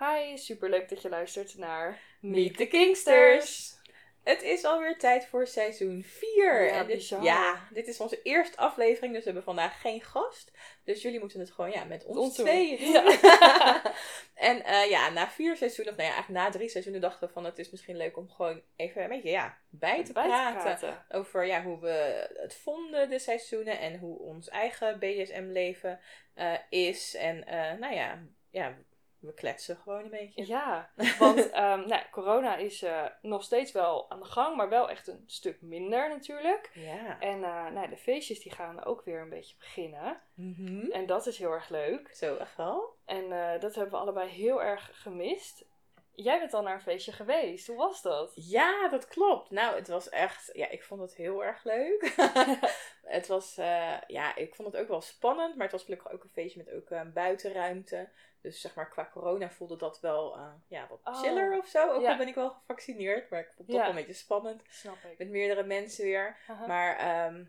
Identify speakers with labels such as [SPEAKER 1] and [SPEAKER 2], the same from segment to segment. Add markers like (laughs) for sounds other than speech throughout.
[SPEAKER 1] Hi, superleuk dat je luistert naar
[SPEAKER 2] Meet the Kingsters. Het is alweer tijd voor seizoen 4.
[SPEAKER 1] Ja,
[SPEAKER 2] en dit,
[SPEAKER 1] bizar.
[SPEAKER 2] ja, dit is onze eerste aflevering, dus we hebben vandaag geen gast. Dus jullie moeten het gewoon ja, met ons,
[SPEAKER 1] ons
[SPEAKER 2] tweeën doen.
[SPEAKER 1] Ja. (laughs)
[SPEAKER 2] en eh, ja, na vier seizoenen, of nou ja, eigenlijk na drie seizoenen dachten we van het is misschien leuk om gewoon even een beetje ja, bij te
[SPEAKER 1] Bij te
[SPEAKER 2] praten.
[SPEAKER 1] praten.
[SPEAKER 2] Over ja, hoe we het vonden, de seizoenen. En hoe ons eigen BDSM-leven eh, is. En eh, nou ja, ja, we kletsen gewoon een beetje.
[SPEAKER 1] Ja, want (laughs) ehm, nou, corona is eh, nog steeds wel aan de gang, maar wel echt een stuk minder natuurlijk.
[SPEAKER 2] Ja.
[SPEAKER 1] En eh, nou, de feestjes die gaan ook weer een beetje beginnen.
[SPEAKER 2] Mhm.
[SPEAKER 1] En dat is heel erg leuk.
[SPEAKER 2] Zo, echt wel?
[SPEAKER 1] En eh, dat hebben we allebei heel erg gemist. Jij bent al naar een feestje geweest. Hoe was dat?
[SPEAKER 2] Ja, dat klopt. Nou, het was echt, ja, ik vond het heel erg leuk. (laughs) het was, eh, ja, ik vond het ook wel spannend, maar het was gelukkig ook een feestje met ook een buitenruimte. Dus zeg maar, qua corona voelde dat wel, eh, ja, wat
[SPEAKER 1] Oh.
[SPEAKER 2] chiller of zo. Ook
[SPEAKER 1] Ja.
[SPEAKER 2] al ben ik wel gevaccineerd, maar ik vond het toch wel een beetje spannend.
[SPEAKER 1] Snap ik.
[SPEAKER 2] Met meerdere mensen weer. Maar ehm,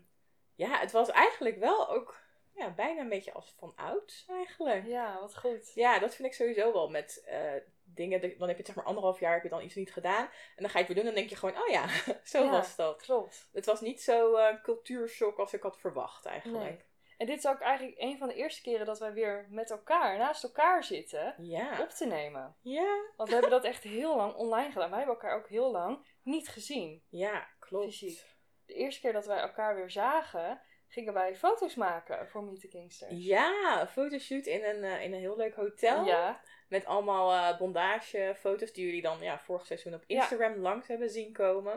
[SPEAKER 2] ja, het was eigenlijk wel ook, ja, bijna een beetje als van ouds eigenlijk.
[SPEAKER 1] Ja, wat goed.
[SPEAKER 2] Ja, dat vind ik sowieso wel met eh, dingen. Dan heb je het zeg maar anderhalf jaar heb je dan iets niet gedaan. En dan ga je het weer doen en dan denk je gewoon, oh ja, (laughs) zo
[SPEAKER 1] Ja.
[SPEAKER 2] was dat.
[SPEAKER 1] Klopt.
[SPEAKER 2] Het was niet zo eh cultuurshock als ik had verwacht eigenlijk.
[SPEAKER 1] Nee. En dit is ook eigenlijk een van de eerste keren dat wij weer met elkaar, naast elkaar zitten,
[SPEAKER 2] Ja.
[SPEAKER 1] op te nemen.
[SPEAKER 2] Ja.
[SPEAKER 1] Want we hebben dat echt heel lang online gedaan. Wij hebben elkaar ook heel lang niet gezien.
[SPEAKER 2] Ja, klopt.
[SPEAKER 1] Fysiek. De eerste keer dat wij elkaar weer zagen, gingen wij foto's maken voor Meet the Kingsters.
[SPEAKER 2] Ja, een fotoshoot in een, eh, in een heel leuk hotel.
[SPEAKER 1] Ja,
[SPEAKER 2] Met allemaal eh bondagefoto's die jullie dan ja, vorig seizoen op
[SPEAKER 1] Ja.
[SPEAKER 2] Instagram langs hebben zien komen.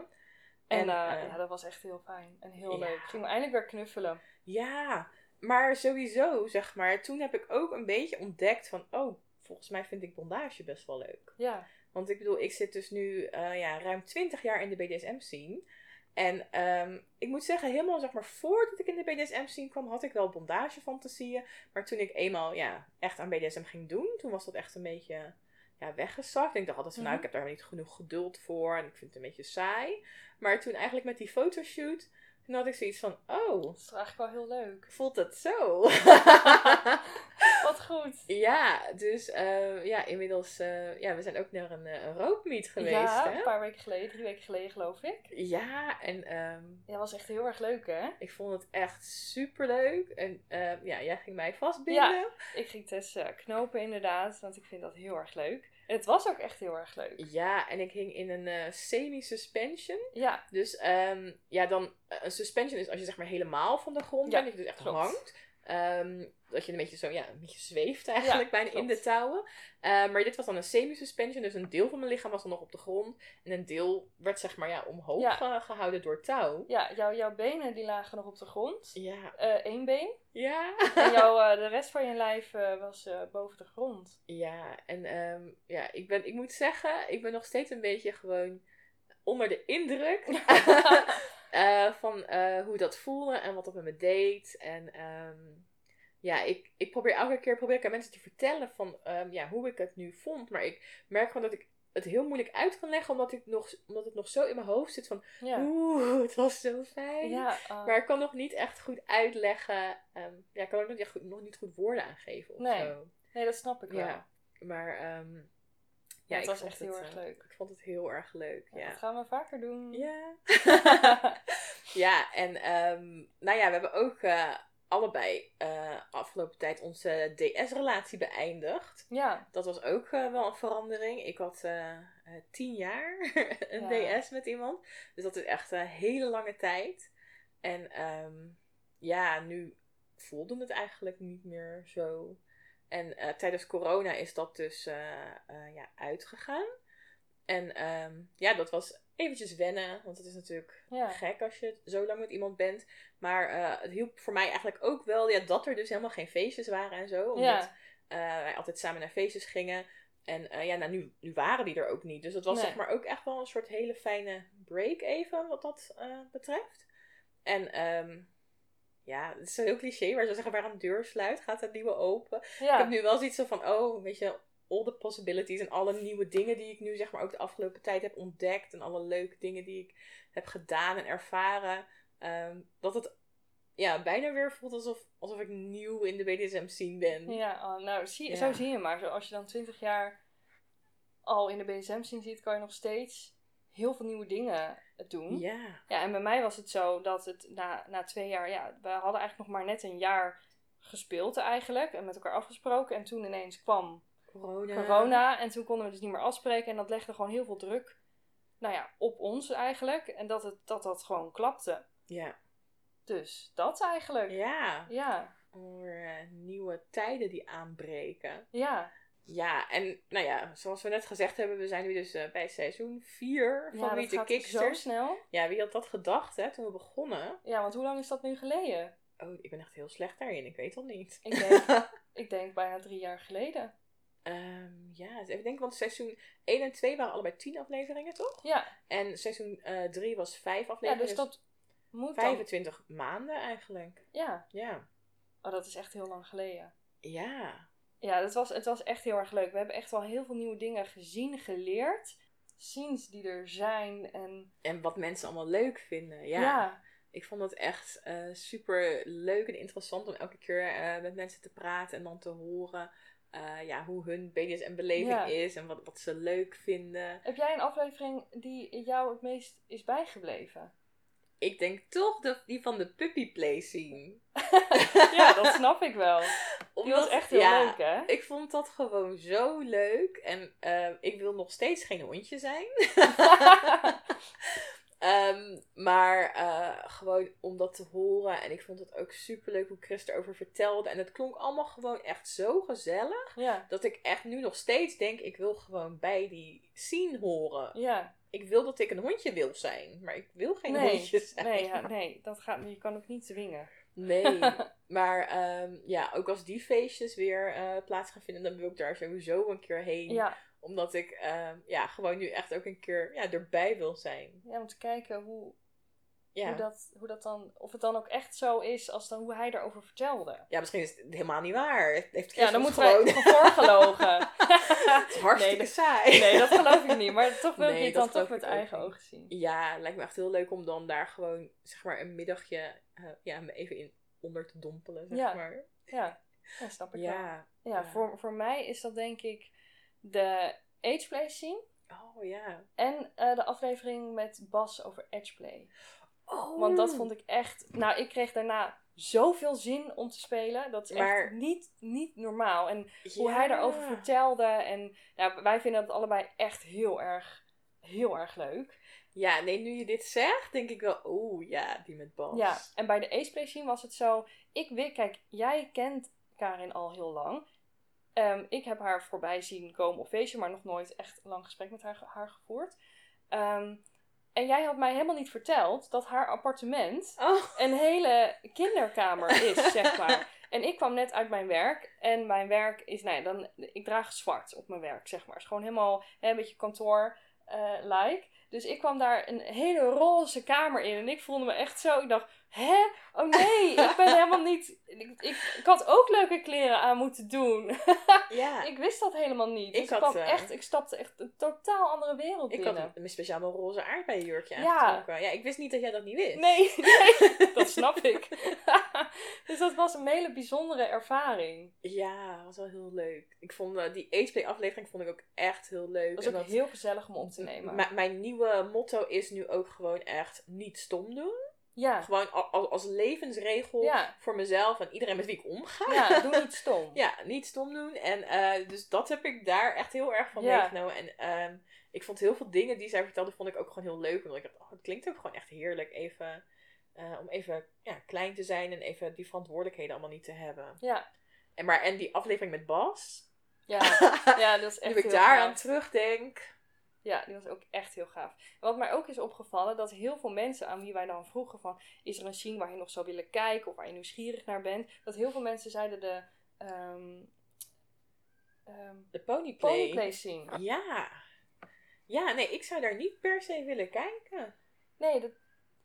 [SPEAKER 1] en,
[SPEAKER 2] En,
[SPEAKER 1] eh, ja, dat was echt heel fijn en heel leuk. Gingen we eindelijk weer knuffelen.
[SPEAKER 2] Ja, maar sowieso, zeg maar, toen heb ik ook een beetje ontdekt van, oh, volgens mij vind ik bondage best wel leuk.
[SPEAKER 1] Ja,
[SPEAKER 2] Want ik bedoel, ik zit dus nu ja, ruim 20 jaar in de BDSM-scene. En ehm, ik moet zeggen, helemaal zeg maar voordat ik in de BDSM-scene kwam, had ik wel bondagefantasieën. Maar toen ik eenmaal ja, echt aan BDSM ging doen, toen was dat echt een beetje ja, weggezakt. En ik dacht altijd van, nou, ik
[SPEAKER 1] Mhm.
[SPEAKER 2] heb daar niet genoeg geduld voor en ik vind het een beetje saai. Maar toen eigenlijk met die fotoshoot, toen had ik zoiets van, oh,
[SPEAKER 1] dat is eigenlijk wel heel leuk.
[SPEAKER 2] voelt het zo? (laughs) (laughs)
[SPEAKER 1] Wat goed.
[SPEAKER 2] ja, dus eh, ja, inmiddels, eh, ja, we zijn ook naar een, eh, een rookmeet geweest,
[SPEAKER 1] ja,
[SPEAKER 2] hè?
[SPEAKER 1] een paar weken geleden, drie weken geleden geloof ik.
[SPEAKER 2] Ja, en ehm,
[SPEAKER 1] Ja, was echt heel erg leuk hè?
[SPEAKER 2] ik vond het echt super leuk. En ehm, ja, jij ging mij vastbinden.
[SPEAKER 1] Ja. Ik ging Tess eh, knopen inderdaad, want ik vind dat heel erg leuk. En het was ook echt heel erg leuk.
[SPEAKER 2] Ja, en ik hing in een semi-suspension.
[SPEAKER 1] Ja,
[SPEAKER 2] Dus ehm, ja, dan een suspension is als je zeg maar helemaal van de grond
[SPEAKER 1] Ja,
[SPEAKER 2] bent. Dat je dus echt
[SPEAKER 1] klopt.
[SPEAKER 2] hangt. Ehm, dat je een beetje zo, ja, een beetje zweeft eigenlijk
[SPEAKER 1] Ja,
[SPEAKER 2] bijna in de touwen. Eh, maar dit was dan een semi-suspension. Dus een deel van mijn lichaam was dan nog op de grond. En een deel werd zeg maar ja, omhoog
[SPEAKER 1] Ja.
[SPEAKER 2] eh, gehouden door touw.
[SPEAKER 1] ja jouw, jouw benen die lagen nog op de grond.
[SPEAKER 2] Ja.
[SPEAKER 1] Eén been.
[SPEAKER 2] Ja.
[SPEAKER 1] En jouw, (laughs) eh, de rest van je lijf eh, was eh, boven de grond.
[SPEAKER 2] Ja, en ehm, ja, ik, ben, ik moet zeggen, ik ben nog steeds een beetje gewoon onder de indruk (laughs) eh, van eh, hoe dat voelde en wat dat met me deed. En ehm, ja, ik, ik probeer elke keer probeer ik aan mensen te vertellen van ehm, ja, hoe ik het nu vond. Maar ik merk gewoon dat ik het heel moeilijk uit kan leggen, omdat, ik nog, omdat het nog zo in mijn hoofd zit van
[SPEAKER 1] Ja.
[SPEAKER 2] oeh, het was zo fijn.
[SPEAKER 1] Ja, eh,
[SPEAKER 2] Maar ik kan nog niet echt goed uitleggen. ehm, ja, ik kan ook nog, echt goed, nog niet goed woorden aangeven of
[SPEAKER 1] Nee.
[SPEAKER 2] zo.
[SPEAKER 1] nee, dat snap ik wel.
[SPEAKER 2] Ja, maar
[SPEAKER 1] Ja, het
[SPEAKER 2] ik
[SPEAKER 1] was
[SPEAKER 2] vond
[SPEAKER 1] echt heel erg
[SPEAKER 2] eh,
[SPEAKER 1] leuk.
[SPEAKER 2] Ik vond het heel erg leuk,
[SPEAKER 1] Ja,
[SPEAKER 2] ja.
[SPEAKER 1] Dat gaan we vaker doen.
[SPEAKER 2] Ja. (laughs) ja, en ehm, nou ja, we hebben ook eh, allebei eh, afgelopen tijd onze DS-relatie beëindigd.
[SPEAKER 1] ja,
[SPEAKER 2] Dat was ook wel een verandering. Ik had tien jaar (laughs) een
[SPEAKER 1] Ja.
[SPEAKER 2] DS met iemand. Dus dat is echt een hele lange tijd. En ehm, ja, nu voelde het eigenlijk niet meer zo. En eh, tijdens corona is dat dus eh, eh, ja, uitgegaan. En ehm, ja, dat was eventjes wennen. Want het is natuurlijk
[SPEAKER 1] ja.
[SPEAKER 2] gek als je zo lang met iemand bent. Maar het hielp voor mij eigenlijk ook wel ja, dat er dus helemaal geen feestjes waren en zo. Omdat
[SPEAKER 1] Ja.
[SPEAKER 2] wij altijd samen naar feestjes gingen. En ja, nou, nu, nu waren die er ook niet. Dus dat was
[SPEAKER 1] Nee.
[SPEAKER 2] zeg maar ook echt wel een soort hele fijne break even, wat dat betreft. En ehm, ja, het is heel cliché, maar ze zeggen waar een deur sluit, gaat een nieuwe open. Ik heb nu wel zoiets zo van, oh, weet je, all the possibilities en alle nieuwe dingen die ik nu zeg maar ook de afgelopen tijd heb ontdekt. En alle leuke dingen die ik heb gedaan en ervaren. ehm, dat het ja, bijna weer voelt alsof, alsof ik nieuw in de BDSM scene ben.
[SPEAKER 1] ja oh, nou, zie,
[SPEAKER 2] Ja.
[SPEAKER 1] zo zie je maar. Zo, als je dan 20 jaar al in de BSM scene zit, kan je nog steeds heel veel nieuwe dingen doen.
[SPEAKER 2] Ja.
[SPEAKER 1] Ja, en bij mij was het zo dat het na, na twee jaar, ja, we hadden eigenlijk nog maar net een jaar gespeeld eigenlijk en met elkaar afgesproken. En toen ineens kwam
[SPEAKER 2] Corona.
[SPEAKER 1] corona en toen konden we dus niet meer afspreken en dat legde gewoon heel veel druk, nou ja, op ons eigenlijk. En dat het, dat, dat gewoon klapte.
[SPEAKER 2] Ja.
[SPEAKER 1] Dus dat eigenlijk.
[SPEAKER 2] Ja.
[SPEAKER 1] Ja,
[SPEAKER 2] Voor eh, nieuwe tijden die aanbreken.
[SPEAKER 1] ja.
[SPEAKER 2] Ja, en nou ja, zoals we net gezegd hebben, we zijn nu dus eh, bij seizoen 4
[SPEAKER 1] ja
[SPEAKER 2] van
[SPEAKER 1] dat
[SPEAKER 2] Kickster.
[SPEAKER 1] zo snel.
[SPEAKER 2] Ja, wie had dat gedacht, hè, toen we begonnen?
[SPEAKER 1] Ja, want hoe lang is dat nu geleden?
[SPEAKER 2] Oh, ik ben echt heel slecht daarin, ik weet het niet.
[SPEAKER 1] Ik denk, (laughs) ik denk bijna drie jaar geleden.
[SPEAKER 2] Ehm, ja, even denken, want seizoen 1 en 2 waren allebei 10 afleveringen, toch?
[SPEAKER 1] Ja,
[SPEAKER 2] En seizoen 3 was 5
[SPEAKER 1] ja
[SPEAKER 2] afleveringen.
[SPEAKER 1] dus dat moet dan.
[SPEAKER 2] 25 maanden eigenlijk.
[SPEAKER 1] Ja,
[SPEAKER 2] Ja.
[SPEAKER 1] oh, dat is echt heel lang geleden.
[SPEAKER 2] Ja.
[SPEAKER 1] Ja, het was, het was echt heel erg leuk. We hebben echt wel heel veel nieuwe dingen gezien, geleerd. Scenes die er zijn. En
[SPEAKER 2] En wat mensen allemaal leuk vinden. Ja.
[SPEAKER 1] ja,
[SPEAKER 2] Ik vond het echt eh, super leuk en interessant om elke keer eh, met mensen te praten en dan te horen eh, ja, hoe hun BDSM-beleving
[SPEAKER 1] Ja.
[SPEAKER 2] is en wat, wat ze leuk vinden.
[SPEAKER 1] heb jij een aflevering die jou het meest is bijgebleven?
[SPEAKER 2] Ik denk toch de, die van de puppy play scene. (laughs)
[SPEAKER 1] ja, dat snap ik wel. Die was echt heel
[SPEAKER 2] ja,
[SPEAKER 1] leuk, hè?
[SPEAKER 2] Ik vond dat gewoon zo leuk. En eh, ik wil nog steeds geen hondje zijn. (laughs) Ehm, maar eh, gewoon om dat te horen. En ik vond het ook super leuk hoe Chris erover vertelde. En het klonk allemaal gewoon echt zo gezellig.
[SPEAKER 1] ja,
[SPEAKER 2] Dat ik echt nu nog steeds denk, ik wil gewoon bij die scene horen.
[SPEAKER 1] ja.
[SPEAKER 2] Ik wil dat ik een hondje wil zijn. Maar ik wil geen
[SPEAKER 1] Nee,
[SPEAKER 2] hondje zijn.
[SPEAKER 1] nee, ja, (laughs) nee, dat gaat, je kan ook niet dwingen.
[SPEAKER 2] Nee, (laughs) maar ehm, ja, ook als die feestjes weer eh, plaats gaan vinden, dan wil ik daar sowieso een keer heen.
[SPEAKER 1] Ja,
[SPEAKER 2] Omdat ik ehm, ja, gewoon nu echt ook een keer ja, erbij wil zijn.
[SPEAKER 1] ja om te kijken hoe,
[SPEAKER 2] Ja.
[SPEAKER 1] hoe, dat, hoe dat dan, of het dan ook echt zo is als dan hoe hij erover vertelde.
[SPEAKER 2] ja, misschien is het helemaal niet waar. Heeft
[SPEAKER 1] Ja, dan moeten wij
[SPEAKER 2] gewoon...
[SPEAKER 1] voorgelogen. (laughs)
[SPEAKER 2] Het is hartstikke
[SPEAKER 1] Nee, dat-
[SPEAKER 2] saai.
[SPEAKER 1] Nee, dat geloof ik niet. Maar toch wil
[SPEAKER 2] Nee,
[SPEAKER 1] je het dan toch met eigen ogen zien.
[SPEAKER 2] Ja, lijkt me echt heel leuk om dan daar gewoon, zeg maar, een middagje eh, ja, me even in onder te dompelen, zeg
[SPEAKER 1] Ja.
[SPEAKER 2] maar.
[SPEAKER 1] Ja, ja snap ik wel.
[SPEAKER 2] Ja.
[SPEAKER 1] Ja,
[SPEAKER 2] ja.
[SPEAKER 1] Voor, voor mij is dat denk ik de ageplay scene.
[SPEAKER 2] Oh, ja.
[SPEAKER 1] En eh, de aflevering met Bas over edgeplay.
[SPEAKER 2] Oh.
[SPEAKER 1] Want dat vond ik echt... Nou, ik kreeg daarna zoveel zin om te spelen. Dat is
[SPEAKER 2] Maar-
[SPEAKER 1] echt niet, niet normaal. En hoe hij daarover vertelde. En nou, wij vinden het allebei echt heel erg, heel erg leuk.
[SPEAKER 2] Ja, nee, nu je dit zegt, denk ik wel, oeh, ja, die met Bas.
[SPEAKER 1] Ja, en bij de ageplay scene was het zo... Ik weet, kijk, jij kent Karin al heel lang. Ehm, ik heb haar voorbij zien komen op feestje, maar nog nooit echt een lang gesprek met haar, haar gevoerd. Ehm, en jij had mij helemaal niet verteld dat haar appartement
[SPEAKER 2] Oh,
[SPEAKER 1] een hele kinderkamer is, zeg maar. (laughs) En ik kwam net uit mijn werk. En mijn werk is, nou ja, dan, ik draag zwart op mijn werk, zeg maar. Het is gewoon helemaal hè, een beetje kantoor-like. dus ik kwam daar een hele roze kamer in. En ik voelde me echt zo, ik dacht, hè? Oh nee, ik ben helemaal niet... Ik, ik, ik had ook leuke kleren aan moeten doen. (laughs)
[SPEAKER 2] ja.
[SPEAKER 1] ik wist dat helemaal niet. Dus
[SPEAKER 2] Ik
[SPEAKER 1] ik,
[SPEAKER 2] had,
[SPEAKER 1] kwam
[SPEAKER 2] eh,
[SPEAKER 1] echt, ik stapte echt een totaal andere wereld
[SPEAKER 2] Ik
[SPEAKER 1] binnen.
[SPEAKER 2] had een speciaal roze aardbeienjurkje
[SPEAKER 1] Ja.
[SPEAKER 2] aangetrokken. Ja, ik wist niet dat jij dat niet wist.
[SPEAKER 1] Nee, (laughs) nee, dat snap ik. (laughs) dus dat was een hele bijzondere ervaring.
[SPEAKER 2] Ja, dat was wel heel leuk. Ik vond eh, die ageplay aflevering vond ik ook echt heel leuk.
[SPEAKER 1] Was ook heel gezellig om op te nemen.
[SPEAKER 2] Mijn nieuwe motto is nu ook gewoon echt niet stom doen.
[SPEAKER 1] Ja,
[SPEAKER 2] Gewoon als, als levensregel
[SPEAKER 1] Ja.
[SPEAKER 2] voor mezelf en iedereen met wie ik omga.
[SPEAKER 1] ja, doe niet stom. (laughs)
[SPEAKER 2] Ja, niet stom doen. En eh, dus dat heb ik daar echt heel erg van
[SPEAKER 1] Ja.
[SPEAKER 2] meegenomen. En ehm, ik vond heel veel dingen die zij vertelde, vond ik ook gewoon heel leuk. Omdat ik dacht, oh, het klinkt ook gewoon echt heerlijk even, eh, om even ja, klein te zijn en even die verantwoordelijkheden allemaal niet te hebben.
[SPEAKER 1] Ja,
[SPEAKER 2] En, maar, en die aflevering met Bas,
[SPEAKER 1] ja, (laughs) ja dat is echt
[SPEAKER 2] nu ik daar aan terugdenk.
[SPEAKER 1] Ja, die was ook echt heel gaaf. Wat mij ook is opgevallen, dat heel veel mensen aan wie wij dan vroegen van... Is er een scene waar je nog zou willen kijken of waar je nieuwsgierig naar bent? Dat heel veel mensen zeiden de... ehm, ehm
[SPEAKER 2] De ponyplay.
[SPEAKER 1] ponyplay zien.
[SPEAKER 2] Ja. Ja, nee, ik zou daar niet per se willen kijken.
[SPEAKER 1] Nee, dat,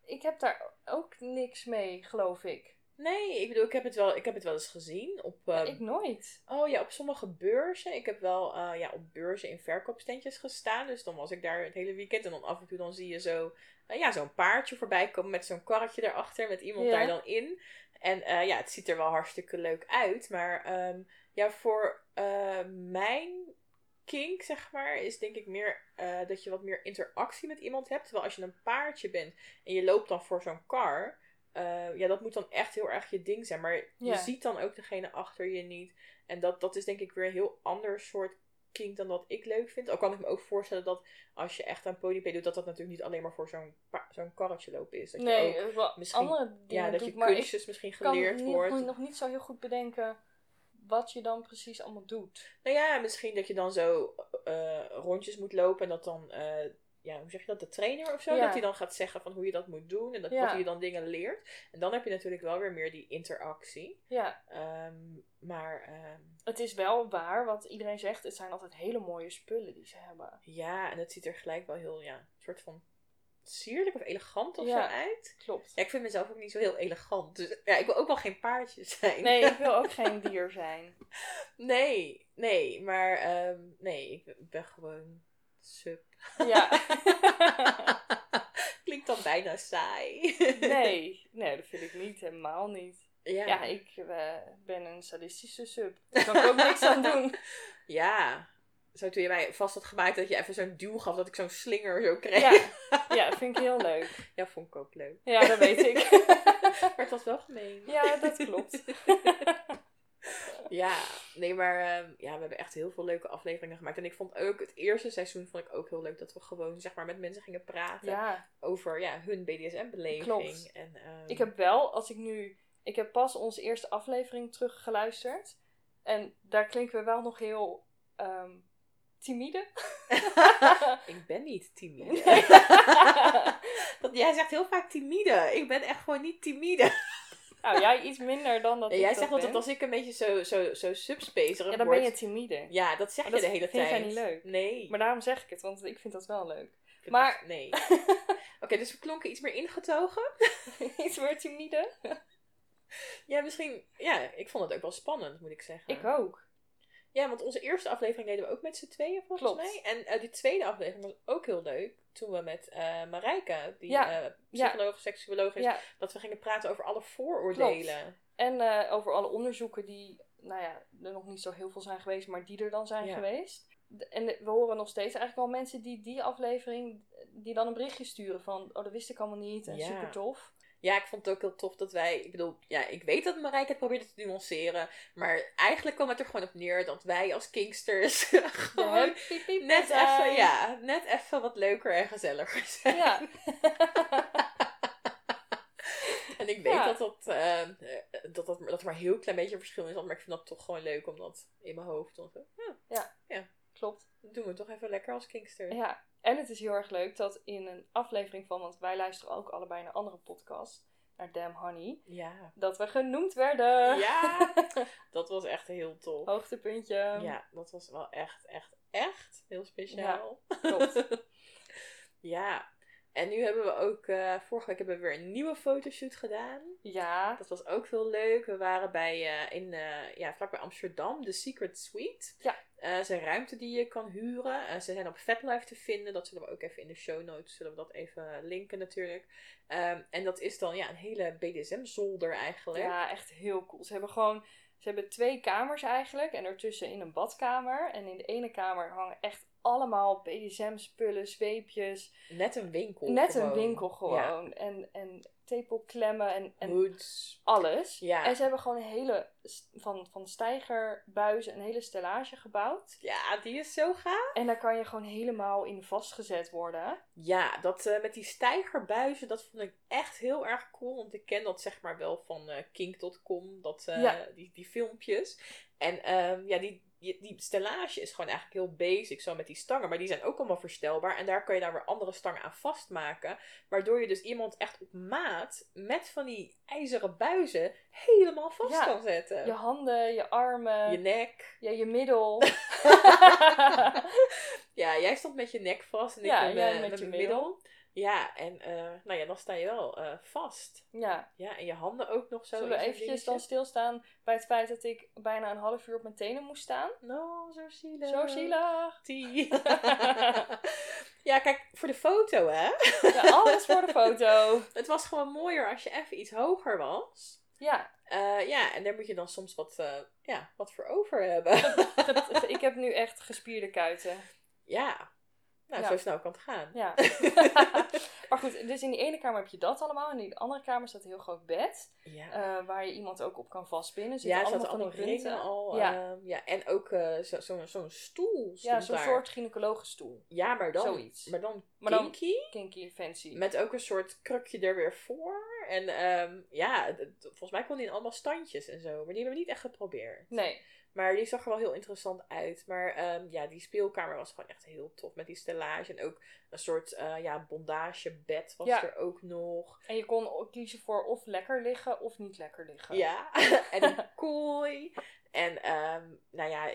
[SPEAKER 1] ik heb daar ook niks mee, geloof ik.
[SPEAKER 2] Nee, ik bedoel, ik heb het wel, ik heb het wel eens gezien op... Eh,
[SPEAKER 1] ik nooit.
[SPEAKER 2] Oh ja, op sommige beurzen. Ik heb wel eh, ja, op beurzen in verkoopstentjes gestaan. Dus dan was ik daar het hele weekend. En dan af en toe dan zie je zo, eh, ja, zo'n paardje voorbij komen met zo'n karretje erachter. Met iemand
[SPEAKER 1] Ja.
[SPEAKER 2] daar dan in. En eh, ja, het ziet er wel hartstikke leuk uit. Maar ehm, ja, voor mijn kink, zeg maar, is denk ik meer dat je wat meer interactie met iemand hebt. Terwijl als je een paardje bent en je loopt dan voor zo'n kar. Eh, ja, dat moet dan echt heel erg je ding zijn. Maar je ziet dan ook degene achter je niet. En dat, dat is denk ik weer een heel ander soort kink dan wat ik leuk vind. Al kan ik me ook voorstellen dat als je echt aan ponyplay doet, dat dat natuurlijk niet alleen maar voor zo'n zo'n karretje lopen is. Dat
[SPEAKER 1] Nee,
[SPEAKER 2] je ook,
[SPEAKER 1] wel
[SPEAKER 2] misschien-
[SPEAKER 1] andere dingen
[SPEAKER 2] ja, dat
[SPEAKER 1] doet,
[SPEAKER 2] je
[SPEAKER 1] ik
[SPEAKER 2] kunstjes misschien
[SPEAKER 1] kan
[SPEAKER 2] geleerd
[SPEAKER 1] niet-
[SPEAKER 2] wordt.
[SPEAKER 1] nog niet zo heel goed bedenken wat je dan precies allemaal doet.
[SPEAKER 2] Nou ja, misschien dat je dan zo eh, rondjes moet lopen en dat dan, eh, ja, hoe zeg je dat, de trainer of zo,
[SPEAKER 1] Ja.
[SPEAKER 2] dat hij dan gaat zeggen van hoe je dat moet doen en dat,
[SPEAKER 1] Ja.
[SPEAKER 2] dat hij je dan dingen leert. En dan heb je natuurlijk wel weer meer die interactie.
[SPEAKER 1] Ja,
[SPEAKER 2] Ehm, maar ehm,
[SPEAKER 1] het is wel waar wat iedereen zegt. Het zijn altijd hele mooie spullen die ze hebben.
[SPEAKER 2] ja, en het ziet er gelijk wel heel, ja, een soort van sierlijk of elegant of
[SPEAKER 1] Ja.
[SPEAKER 2] zo uit.
[SPEAKER 1] Klopt.
[SPEAKER 2] Ja, ik vind mezelf ook niet zo heel elegant. Dus ja, ik wil ook wel geen paardje zijn.
[SPEAKER 1] Nee, ik wil ook (laughs) geen dier zijn.
[SPEAKER 2] nee, nee, maar ehm, nee, ik ben gewoon sub.
[SPEAKER 1] Ja. (laughs)
[SPEAKER 2] Klinkt dan bijna saai.
[SPEAKER 1] Nee, nee, dat vind ik niet. Helemaal niet.
[SPEAKER 2] Ja.
[SPEAKER 1] Ja, ik eh, ben een sadistische sub. Daar kan ik ook niks aan doen. (laughs)
[SPEAKER 2] Ja. Zo toen je mij vast had gemaakt dat je even zo'n duw gaf dat ik zo'n slinger zo kreeg.
[SPEAKER 1] Ja, ja, dat vind ik heel leuk. (laughs)
[SPEAKER 2] Ja, vond ik ook leuk.
[SPEAKER 1] Ja, dat weet ik.
[SPEAKER 2] Maar het was wel gemeen.
[SPEAKER 1] Ja, dat klopt.
[SPEAKER 2] Ja, nee, maar ehm, ja, we hebben echt heel veel leuke afleveringen gemaakt. En ik vond ook, het eerste seizoen vond ik ook heel leuk dat we gewoon, zeg maar, met mensen gingen praten
[SPEAKER 1] Ja,
[SPEAKER 2] over ja, hun BDSM-beleving.
[SPEAKER 1] Klopt.
[SPEAKER 2] En, ehm,
[SPEAKER 1] ik heb wel, als ik nu... Ik heb pas onze eerste aflevering teruggeluisterd. En daar klinken we wel nog heel ehm, timide. (laughs)
[SPEAKER 2] ik ben niet timide. (laughs) Dat, jij zegt heel vaak timide. Ik ben echt gewoon niet timide.
[SPEAKER 1] Nou, jij iets minder dan dat ik
[SPEAKER 2] jij
[SPEAKER 1] dat
[SPEAKER 2] zegt altijd
[SPEAKER 1] ben.
[SPEAKER 2] als ik een beetje zo, zo, zo subspacerig
[SPEAKER 1] Ja, dan ben je timide.
[SPEAKER 2] Ja, dat zeg
[SPEAKER 1] Maar
[SPEAKER 2] je
[SPEAKER 1] dat
[SPEAKER 2] de hele
[SPEAKER 1] vind jij
[SPEAKER 2] tijd.
[SPEAKER 1] niet leuk.
[SPEAKER 2] Nee.
[SPEAKER 1] Maar daarom zeg ik het, want ik vind dat wel leuk.
[SPEAKER 2] Vind
[SPEAKER 1] maar-
[SPEAKER 2] dat- Nee. (laughs) Oké, dus we klonken iets meer ingetogen. (laughs)
[SPEAKER 1] iets meer timide.
[SPEAKER 2] Ja, misschien... Ja, ik vond het ook wel spannend, moet ik zeggen.
[SPEAKER 1] Ik ook.
[SPEAKER 2] Ja, want onze eerste aflevering deden we ook met z'n tweeën, volgens
[SPEAKER 1] Klopt.
[SPEAKER 2] mij. En eh, die tweede aflevering was ook heel leuk. Toen we met eh Marijke, die
[SPEAKER 1] Ja.
[SPEAKER 2] eh psycholoog, seksuoloog is,
[SPEAKER 1] Ja,
[SPEAKER 2] dat we gingen praten over alle vooroordelen.
[SPEAKER 1] en over alle onderzoeken die, nou ja, er nog niet zo heel veel zijn geweest, maar die er dan zijn
[SPEAKER 2] Ja.
[SPEAKER 1] geweest. En we horen nog steeds eigenlijk wel mensen die die aflevering, die dan een berichtje sturen van, oh dat wist ik allemaal niet en
[SPEAKER 2] Ja.
[SPEAKER 1] super tof.
[SPEAKER 2] Ja, ik vond het ook heel tof dat wij... Ik bedoel, ja, ik weet dat Marijke het probeerde te nuanceren. Maar eigenlijk kwam het er gewoon op neer dat wij als kinksters (laughs) gewoon net even, ja, net even wat leuker en gezelliger zijn.
[SPEAKER 1] Ja. (laughs)
[SPEAKER 2] En ik weet
[SPEAKER 1] Ja.
[SPEAKER 2] dat, dat, eh, eh, dat, dat, dat er maar een heel klein beetje verschil is. Maar ik vind dat toch gewoon leuk om dat in mijn hoofd. Dan zo, hm,
[SPEAKER 1] Klopt.
[SPEAKER 2] dat doen we toch even lekker als kinkster.
[SPEAKER 1] Ja, en het is heel erg leuk dat in een aflevering van, want wij luisteren ook allebei naar andere podcasts, naar Damn Honey,
[SPEAKER 2] Ja.
[SPEAKER 1] dat we genoemd werden.
[SPEAKER 2] Ja, (laughs) dat was echt heel tof.
[SPEAKER 1] Hoogtepuntje.
[SPEAKER 2] Ja, dat was wel echt, echt, echt heel speciaal.
[SPEAKER 1] Klopt. (laughs)
[SPEAKER 2] Ja. En nu hebben we ook, eh, vorige week hebben we weer een nieuwe fotoshoot gedaan.
[SPEAKER 1] Ja,
[SPEAKER 2] Dat was ook heel leuk. We waren bij, eh, in, eh, ja, vlakbij Amsterdam, de Secret Suite.
[SPEAKER 1] Ja.
[SPEAKER 2] Is een ruimte die je kan huren. Eh, ze zijn op FetLife te vinden. Dat zullen we ook even in de show notes, zullen we dat even linken natuurlijk. Ehm, en dat is dan ja, een hele BDSM-zolder eigenlijk.
[SPEAKER 1] ja, echt heel cool. Ze hebben gewoon, ze hebben twee kamers eigenlijk en ertussen in een badkamer. En in de ene kamer hangen echt allemaal BDSM-spullen, zweepjes.
[SPEAKER 2] Net een winkel
[SPEAKER 1] Net
[SPEAKER 2] gewoon.
[SPEAKER 1] een winkel
[SPEAKER 2] Ja.
[SPEAKER 1] gewoon. En, en tepelklemmen en, en
[SPEAKER 2] Hoods.
[SPEAKER 1] alles.
[SPEAKER 2] Ja.
[SPEAKER 1] En ze hebben gewoon een hele, van, van stijgerbuizen, een hele stellage gebouwd.
[SPEAKER 2] Ja, die is zo gaaf.
[SPEAKER 1] En daar kan je gewoon helemaal in vastgezet worden.
[SPEAKER 2] Ja, dat eh, met die stijgerbuizen, dat vond ik echt heel erg cool. Want ik ken dat zeg maar wel van eh, kink.com, dat, eh,
[SPEAKER 1] Ja.
[SPEAKER 2] die, die filmpjes. En ehm, ja, die, je, die stellage is gewoon eigenlijk heel basic, zo met die stangen. Maar die zijn ook allemaal verstelbaar. En daar kan je dan weer andere stangen aan vastmaken. Waardoor je dus iemand echt op maat met van die ijzeren buizen helemaal vast
[SPEAKER 1] Ja,
[SPEAKER 2] kan zetten.
[SPEAKER 1] Je handen, je armen,
[SPEAKER 2] Je nek.
[SPEAKER 1] ja, je middel. (laughs) (laughs)
[SPEAKER 2] Ja, jij stond met je nek vast en ik
[SPEAKER 1] Ja,
[SPEAKER 2] met,
[SPEAKER 1] je middel.
[SPEAKER 2] Ja, en eh, nou ja, dan sta je wel eh, vast.
[SPEAKER 1] ja,
[SPEAKER 2] Ja, en je handen ook nog zo.
[SPEAKER 1] zullen we eventjes dan stilstaan bij het feit dat ik bijna een half uur op mijn tenen moest staan?
[SPEAKER 2] No, zo zielig.
[SPEAKER 1] Zo zielig. (laughs)
[SPEAKER 2] Ja, kijk, voor de foto hè.
[SPEAKER 1] Ja, alles voor de foto. (laughs)
[SPEAKER 2] Het was gewoon mooier als je even iets hoger was.
[SPEAKER 1] Ja,
[SPEAKER 2] Eh, ja, en daar moet je dan soms wat, ja, wat voor over hebben.
[SPEAKER 1] ik heb nu echt gespierde kuiten.
[SPEAKER 2] ja, nou,
[SPEAKER 1] Ja.
[SPEAKER 2] zo snel kan het gaan.
[SPEAKER 1] Ja. (laughs) maar goed, dus in die ene kamer heb je dat allemaal. En in die andere kamer staat een heel groot bed.
[SPEAKER 2] Ja.
[SPEAKER 1] eh, waar je iemand ook op kan vastpinnen. Er
[SPEAKER 2] ja, er
[SPEAKER 1] allemaal
[SPEAKER 2] allemaal ringen al.
[SPEAKER 1] Ja.
[SPEAKER 2] ehm, ja, en ook zo- zo'n zo'n stoel
[SPEAKER 1] Ja, zo'n soort gynaecologenstoel.
[SPEAKER 2] Ja, maar dan,
[SPEAKER 1] Zoiets.
[SPEAKER 2] maar dan
[SPEAKER 1] Maar dan-
[SPEAKER 2] kinky.
[SPEAKER 1] Kinky, fancy.
[SPEAKER 2] Met ook een soort krukje er weer voor. En ehm, ja, volgens mij kon die in allemaal standjes en zo. Maar die hebben we niet echt geprobeerd.
[SPEAKER 1] Nee,
[SPEAKER 2] Maar die zag er wel heel interessant uit. Maar ehm, ja, die speelkamer was gewoon echt heel tof. Met die stellage. En ook een soort uh, ja, bondagebed was
[SPEAKER 1] Ja.
[SPEAKER 2] er ook nog.
[SPEAKER 1] en je kon ook kiezen voor of lekker liggen of niet lekker liggen.
[SPEAKER 2] Ja, (laughs) en een (laughs) kooi. En ehm, nou ja,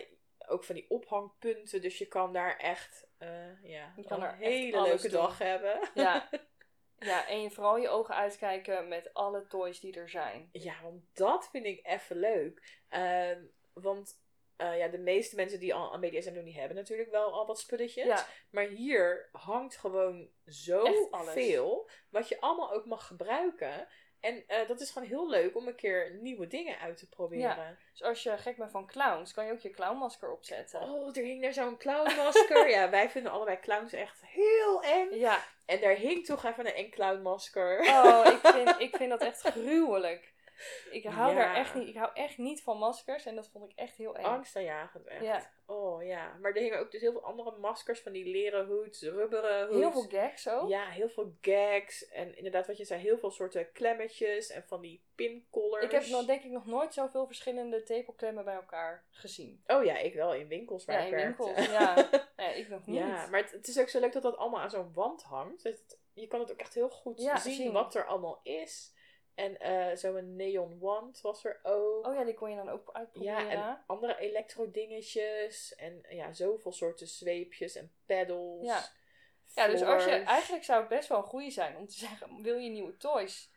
[SPEAKER 2] ook van die ophangpunten. Dus je kan daar echt eh, ja,
[SPEAKER 1] Je kan
[SPEAKER 2] een hele leuke
[SPEAKER 1] doen.
[SPEAKER 2] dag hebben.
[SPEAKER 1] Ja. (laughs) ja, en vooral je ogen uitkijken met alle toys die er zijn.
[SPEAKER 2] Ja, want dat vind ik even leuk. Ehm, want eh, ja, de meeste mensen die al aan BDSM doen, die hebben natuurlijk wel al wat spulletjes.
[SPEAKER 1] Ja,
[SPEAKER 2] Maar hier hangt gewoon zo veel. Wat je allemaal ook mag gebruiken. En eh, dat is gewoon heel leuk om een keer nieuwe dingen uit te proberen.
[SPEAKER 1] dus als je gek bent van clowns, kan je ook je clownmasker opzetten.
[SPEAKER 2] Oh, er hing daar zo'n clownmasker. (laughs) ja, wij vinden allebei clowns echt heel eng.
[SPEAKER 1] Ja,
[SPEAKER 2] En daar hing toch even een eng clownmasker.
[SPEAKER 1] oh, ik vind, (laughs) ik vind dat echt gruwelijk. Ik (laughs) hou,
[SPEAKER 2] Ja.
[SPEAKER 1] daar echt niet, ik hou echt niet van maskers en dat vond ik echt heel eng.
[SPEAKER 2] Angstaanjagend echt.
[SPEAKER 1] Ja.
[SPEAKER 2] Oh ja. Maar er hingen ook dus heel veel andere maskers van die leren hoods, rubberen hoods.
[SPEAKER 1] Heel veel gags ook.
[SPEAKER 2] Ja, heel veel gags. En inderdaad, wat je zei, heel veel soorten klemmetjes en van die pincollers.
[SPEAKER 1] Ik heb nog, denk ik nog nooit zoveel verschillende tepelklemmen bij elkaar gezien.
[SPEAKER 2] Oh ja, ik wel in winkels waar
[SPEAKER 1] Ja,
[SPEAKER 2] ik
[SPEAKER 1] in
[SPEAKER 2] werkte.
[SPEAKER 1] winkels. (laughs) Ja. ja, ik nog niet.
[SPEAKER 2] Ja, maar het, het is ook zo leuk dat dat allemaal aan zo'n wand hangt. Dat het- je kan het ook echt heel goed zien. wat er allemaal is. En eh zo'n neon wand was er ook.
[SPEAKER 1] Oh ja, die kon je dan ook uitproberen.
[SPEAKER 2] ja, en andere elektrodingetjes. En ja, zoveel soorten zweepjes en pedals.
[SPEAKER 1] Ja. Ja, dus als je, eigenlijk zou het best wel een goeie zijn om te zeggen, wil je nieuwe toys?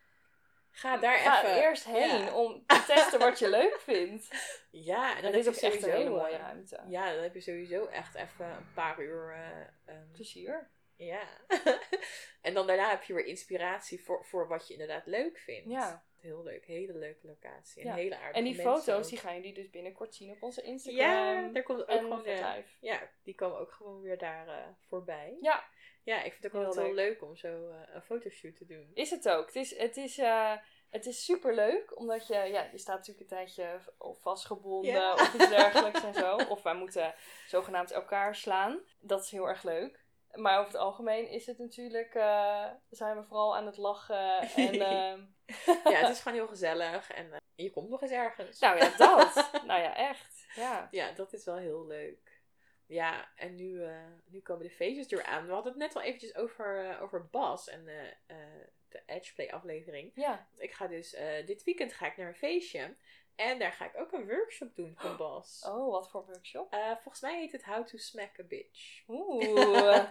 [SPEAKER 2] Ga daar
[SPEAKER 1] Ga
[SPEAKER 2] even...
[SPEAKER 1] eerst heen
[SPEAKER 2] ja.
[SPEAKER 1] om te testen wat je leuk vindt. (laughs)
[SPEAKER 2] Ja, en dan heb
[SPEAKER 1] is ook echt een hele mooie ruimte.
[SPEAKER 2] Ja, dan heb je sowieso echt even een paar uur... eh, ehm,
[SPEAKER 1] Plezier.
[SPEAKER 2] Ja. (laughs) en dan daarna heb je weer inspiratie voor, voor wat je inderdaad leuk vindt.
[SPEAKER 1] Ja.
[SPEAKER 2] Heel leuk, hele leuke locatie. En
[SPEAKER 1] Ja.
[SPEAKER 2] hele aardige
[SPEAKER 1] En die foto's,
[SPEAKER 2] ook.
[SPEAKER 1] die gaan jullie dus binnenkort zien op onze Instagram.
[SPEAKER 2] Ja, daar komt ook
[SPEAKER 1] en
[SPEAKER 2] gewoon... eh,
[SPEAKER 1] verblijf.
[SPEAKER 2] ja, die komen ook gewoon weer daar eh, voorbij.
[SPEAKER 1] Ja,
[SPEAKER 2] Ja, ik vind het ook
[SPEAKER 1] Heel
[SPEAKER 2] altijd heel
[SPEAKER 1] leuk.
[SPEAKER 2] om zo eh, een fotoshoot te doen.
[SPEAKER 1] is het ook. Het is, het is, eh, het is super leuk, omdat je, ja, je staat natuurlijk een tijdje vastgebonden of iets dergelijks en zo. Of wij moeten zogenaamd elkaar slaan. Dat is heel erg leuk. Maar over het algemeen is het natuurlijk, eh, zijn we vooral aan het lachen. En, (laughs) ehm,
[SPEAKER 2] Ja, het is gewoon heel gezellig en eh, je komt nog eens ergens.
[SPEAKER 1] nou ja, dat. (laughs) nou ja, echt. Ja.
[SPEAKER 2] Ja, dat is wel heel leuk. Ja, en nu, eh, nu komen de feestjes er aan. We hadden het net al eventjes over, over Bas en de Edgeplay aflevering.
[SPEAKER 1] Ja.
[SPEAKER 2] Want ik ga dus, dit weekend ga ik naar een feestje. En daar ga ik ook een workshop doen van Bas.
[SPEAKER 1] Oh, wat voor workshop?
[SPEAKER 2] Eh, volgens mij heet het How to Smack a Bitch.
[SPEAKER 1] Oeh, (laughs)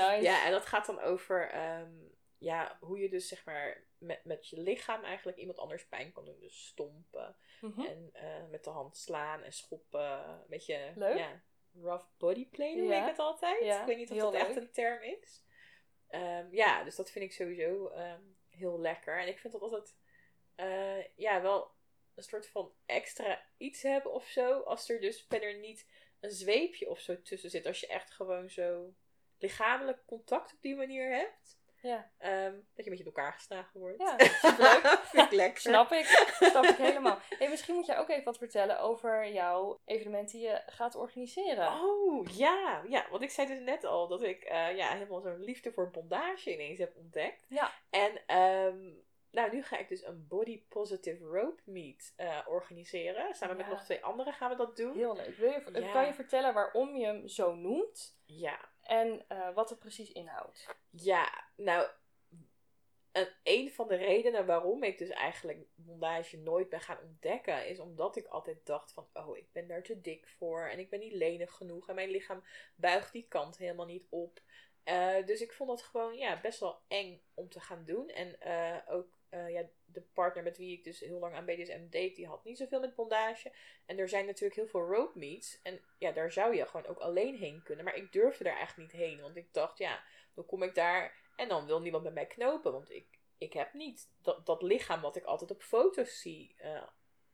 [SPEAKER 1] nice.
[SPEAKER 2] Ja, en dat gaat dan over ehm, ja, hoe je dus zeg maar met, met je lichaam eigenlijk iemand anders pijn kan doen. Dus stompen
[SPEAKER 1] Mhm.
[SPEAKER 2] en eh, met de hand slaan en schoppen. Een beetje
[SPEAKER 1] Leuk.
[SPEAKER 2] Ja, rough body play noem
[SPEAKER 1] Ja.
[SPEAKER 2] ik het altijd.
[SPEAKER 1] Ja,
[SPEAKER 2] Ik weet niet of dat echt een term is. Ehm, ja, dus dat vind ik sowieso ehm, heel lekker. En ik vind dat altijd eh, ja, wel een soort van extra iets hebben of zo. Als er dus verder niet een zweepje of zo tussen zit. Als je echt gewoon zo lichamelijk contact op die manier hebt.
[SPEAKER 1] Ja.
[SPEAKER 2] Ehm, dat je een beetje door elkaar geslagen wordt.
[SPEAKER 1] Ja, (laughs) superleuk.
[SPEAKER 2] vind ik lekker.
[SPEAKER 1] Snap ik. Snap ik helemaal. Hey, misschien moet jij ook even wat vertellen over jouw evenement die je gaat organiseren.
[SPEAKER 2] Oh, ja. Ja, want ik zei dus net al dat ik eh, ja, helemaal zo'n liefde voor bondage ineens heb ontdekt.
[SPEAKER 1] Ja.
[SPEAKER 2] En ehm, nou, nu ga ik dus een body positive rope meet eh, organiseren. Samen met nog twee anderen gaan we dat doen.
[SPEAKER 1] Heel leuk. Wil je,
[SPEAKER 2] Ja.
[SPEAKER 1] Kan je vertellen waarom je hem zo noemt
[SPEAKER 2] Ja,
[SPEAKER 1] en eh, wat het precies inhoudt?
[SPEAKER 2] ja, nou, een, een van de redenen waarom ik dus eigenlijk bondage nooit ben gaan ontdekken, is omdat ik altijd dacht van, oh, ik ben daar te dik voor en ik ben niet lenig genoeg en mijn lichaam buigt die kant helemaal niet op. Eh, dus ik vond dat gewoon ja, best wel eng om te gaan doen. En ook eh, ja, de partner met wie ik dus heel lang aan BDSM deed, die had niet zoveel met bondage. En er zijn natuurlijk heel veel rope meets. En ja, daar zou je gewoon ook alleen heen kunnen. Maar ik durfde daar eigenlijk niet heen. Want ik dacht, ja, dan kom ik daar en dan wil niemand met mij knopen. Want ik, ik heb niet dat, dat lichaam wat ik altijd op foto's zie. eh,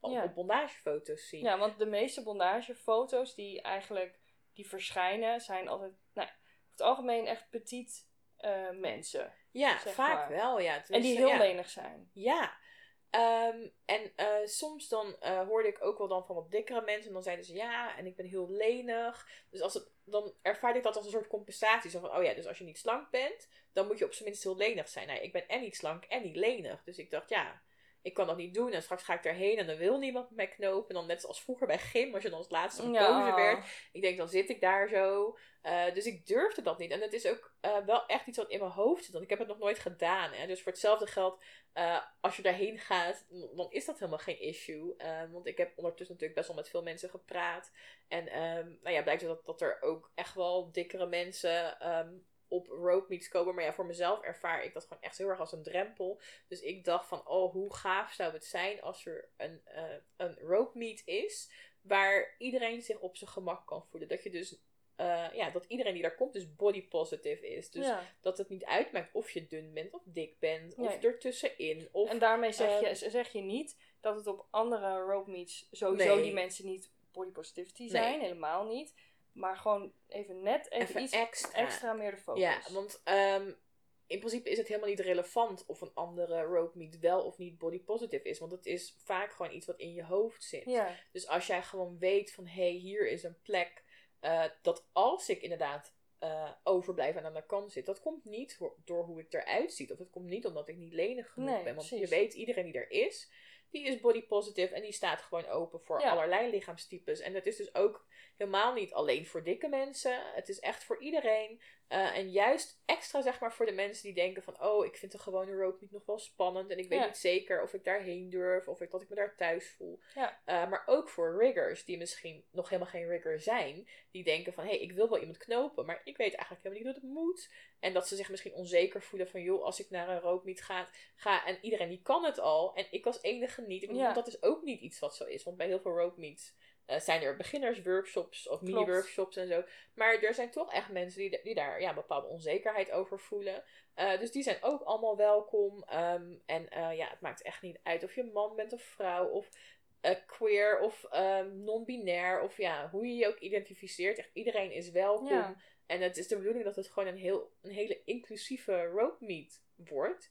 [SPEAKER 2] op-
[SPEAKER 1] Ja.
[SPEAKER 2] op bondagefoto's zie.
[SPEAKER 1] Ja, want de meeste bondagefoto's die eigenlijk die verschijnen, zijn altijd, nou, over het algemeen echt petit eh, mensen.
[SPEAKER 2] Ja, vaak
[SPEAKER 1] maar.
[SPEAKER 2] wel, ja.
[SPEAKER 1] En die heel
[SPEAKER 2] ja.
[SPEAKER 1] lenig zijn.
[SPEAKER 2] Ja. Ehm, en eh, soms dan eh, hoorde ik ook wel dan van wat dikkere mensen. En dan zeiden ze ja, en ik ben heel lenig. Dus als het, dan ervaarde ik dat als een soort compensatie. Zo van, oh ja, dus als je niet slank bent, dan moet je op zijn minst heel lenig zijn. Nou, ik ben en niet slank en niet lenig. Dus ik dacht, ja, ik kan dat niet doen. En straks ga ik erheen en dan wil niemand met mij knopen. En dan net zoals vroeger bij gym, als je dan als laatste gekozen werd. Ik denk, dan zit ik daar zo. Eh, dus ik durfde dat niet. En het is ook eh, wel echt iets wat in mijn hoofd zit. Want ik heb het nog nooit gedaan. Hè? Dus voor hetzelfde geld, eh, als je daarheen gaat, dan is dat helemaal geen issue. Want ik heb ondertussen natuurlijk best wel met veel mensen gepraat. En ehm, nou ja, blijkt dat, dat er ook echt wel dikkere mensen ehm, op rope meets komen. Maar ja, voor mezelf ervaar ik dat gewoon echt heel erg als een drempel. Dus ik dacht van, oh, hoe gaaf zou het zijn als er een, eh, een rope meet is. Waar iedereen zich op zijn gemak kan voelen. Dat je dus eh, ja, dat iedereen die daar komt dus body positive is. Dus
[SPEAKER 1] ja.
[SPEAKER 2] dat het niet uitmaakt of je dun bent of dik bent of
[SPEAKER 1] Nee.
[SPEAKER 2] ertussenin. Of,
[SPEAKER 1] En daarmee zeg je,
[SPEAKER 2] ehm,
[SPEAKER 1] zeg je niet dat het op andere rope meets sowieso
[SPEAKER 2] Nee.
[SPEAKER 1] die mensen niet body positivity zijn.
[SPEAKER 2] Nee.
[SPEAKER 1] Helemaal niet. Maar gewoon even net even,
[SPEAKER 2] even
[SPEAKER 1] iets
[SPEAKER 2] extra.
[SPEAKER 1] extra meer de focus.
[SPEAKER 2] Ja, want ehm, in principe is het helemaal niet relevant of een andere rope meet wel of niet body positive is. Want het is vaak gewoon iets wat in je hoofd zit.
[SPEAKER 1] ja.
[SPEAKER 2] Dus als jij gewoon weet van hé, hey, hier is een plek eh, dat als ik inderdaad eh, overblijf en aan de kant zit, dat komt niet door hoe ik eruit zie. Of het komt niet omdat ik niet lenig genoeg
[SPEAKER 1] Nee,
[SPEAKER 2] ben. Want
[SPEAKER 1] precies.
[SPEAKER 2] je weet, iedereen die er is, die is body positive en die staat gewoon open voor
[SPEAKER 1] Ja.
[SPEAKER 2] allerlei lichaamstypes. En dat is dus ook helemaal niet alleen voor dikke mensen. Het is echt voor iedereen. Eh, en juist extra zeg maar voor de mensen die denken van... oh, ik vind de gewone rope niet nog wel spannend... en ik weet
[SPEAKER 1] Ja.
[SPEAKER 2] niet zeker of ik daarheen durf... of ik, dat ik me daar thuis voel.
[SPEAKER 1] Ja.
[SPEAKER 2] Eh, maar ook voor riggers die misschien nog helemaal geen rigger zijn... die denken van, hé, hey, ik wil wel iemand knopen... maar ik weet eigenlijk helemaal niet hoe het moet. En dat ze zich misschien onzeker voelen van... joh, als ik naar een rope meet ga, ga... en iedereen die kan het al... en ik als enige niet. Ik
[SPEAKER 1] Ja.
[SPEAKER 2] Dat is ook niet iets wat zo is. Want bij heel veel rope eh, zijn er beginnersworkshops of mini-workshops en zo. Maar er zijn toch echt mensen die, die daar ja, een bepaalde onzekerheid over voelen. Eh, dus die zijn ook allemaal welkom. Ehm, en eh, ja, het maakt echt niet uit of je man bent of vrouw of queer of ehm, non-binair. Of ja, hoe je je ook identificeert. Echt iedereen is welkom.
[SPEAKER 1] Ja.
[SPEAKER 2] En het is de bedoeling dat het gewoon een, heel, een hele inclusieve road meet wordt.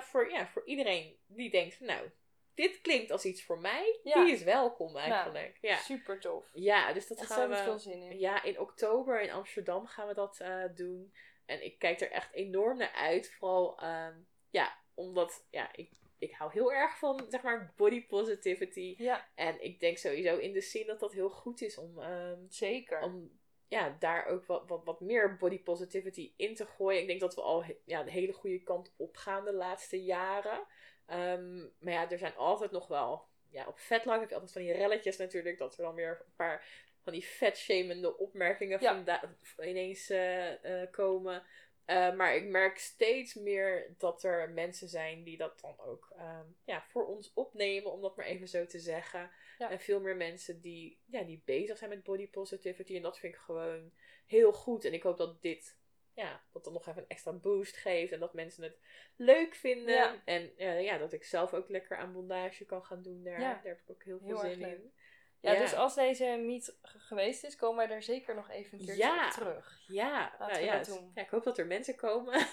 [SPEAKER 2] Voor, ja, voor iedereen die denkt, nou, dit klinkt als iets voor mij.
[SPEAKER 1] Ja.
[SPEAKER 2] Die is welkom eigenlijk. ja.
[SPEAKER 1] Super tof.
[SPEAKER 2] ja, dus dat gaan we...
[SPEAKER 1] veel zin in.
[SPEAKER 2] Ja, in oktober in Amsterdam gaan we dat eh, doen. En ik kijk er echt enorm naar uit. Vooral, ehm, ja, omdat, ja, ik, ik hou heel erg van, zeg maar, body positivity.
[SPEAKER 1] Ja,
[SPEAKER 2] En ik denk sowieso in de scene dat dat heel goed is om, ehm,
[SPEAKER 1] zeker.
[SPEAKER 2] om ja, daar ook wat, wat, wat meer body positivity in te gooien. Ik denk dat we al ja, de hele goede kant op gaan de laatste jaren. Ehm, maar ja, er zijn altijd nog wel... Ja, op Vetlang heb je altijd van die relletjes natuurlijk. Dat er dan weer een paar van die vetshamende opmerkingen
[SPEAKER 1] Ja.
[SPEAKER 2] ineens eh, eh, komen. Eh, maar ik merk steeds meer dat er mensen zijn die dat dan ook ehm, ja, voor ons opnemen, om dat maar even zo te zeggen.
[SPEAKER 1] Ja.
[SPEAKER 2] En veel meer mensen die, ja, die bezig zijn met body positivity. En dat vind ik gewoon heel goed. En ik hoop dat dit ja, dat dan nog even een extra boost geeft. En dat mensen het leuk vinden.
[SPEAKER 1] Ja.
[SPEAKER 2] En eh, ja, dat ik zelf ook lekker aan bondage kan gaan doen daar.
[SPEAKER 1] Ja.
[SPEAKER 2] Daar heb ik ook heel veel
[SPEAKER 1] Heel
[SPEAKER 2] zin in.
[SPEAKER 1] Ja,
[SPEAKER 2] Ja.
[SPEAKER 1] dus als deze meet geweest is, komen wij daar zeker nog even een keertje op terug.
[SPEAKER 2] Ja,
[SPEAKER 1] Laten
[SPEAKER 2] nou
[SPEAKER 1] we
[SPEAKER 2] ja,
[SPEAKER 1] dat doen.
[SPEAKER 2] ja, ik hoop dat er mensen komen. (laughs)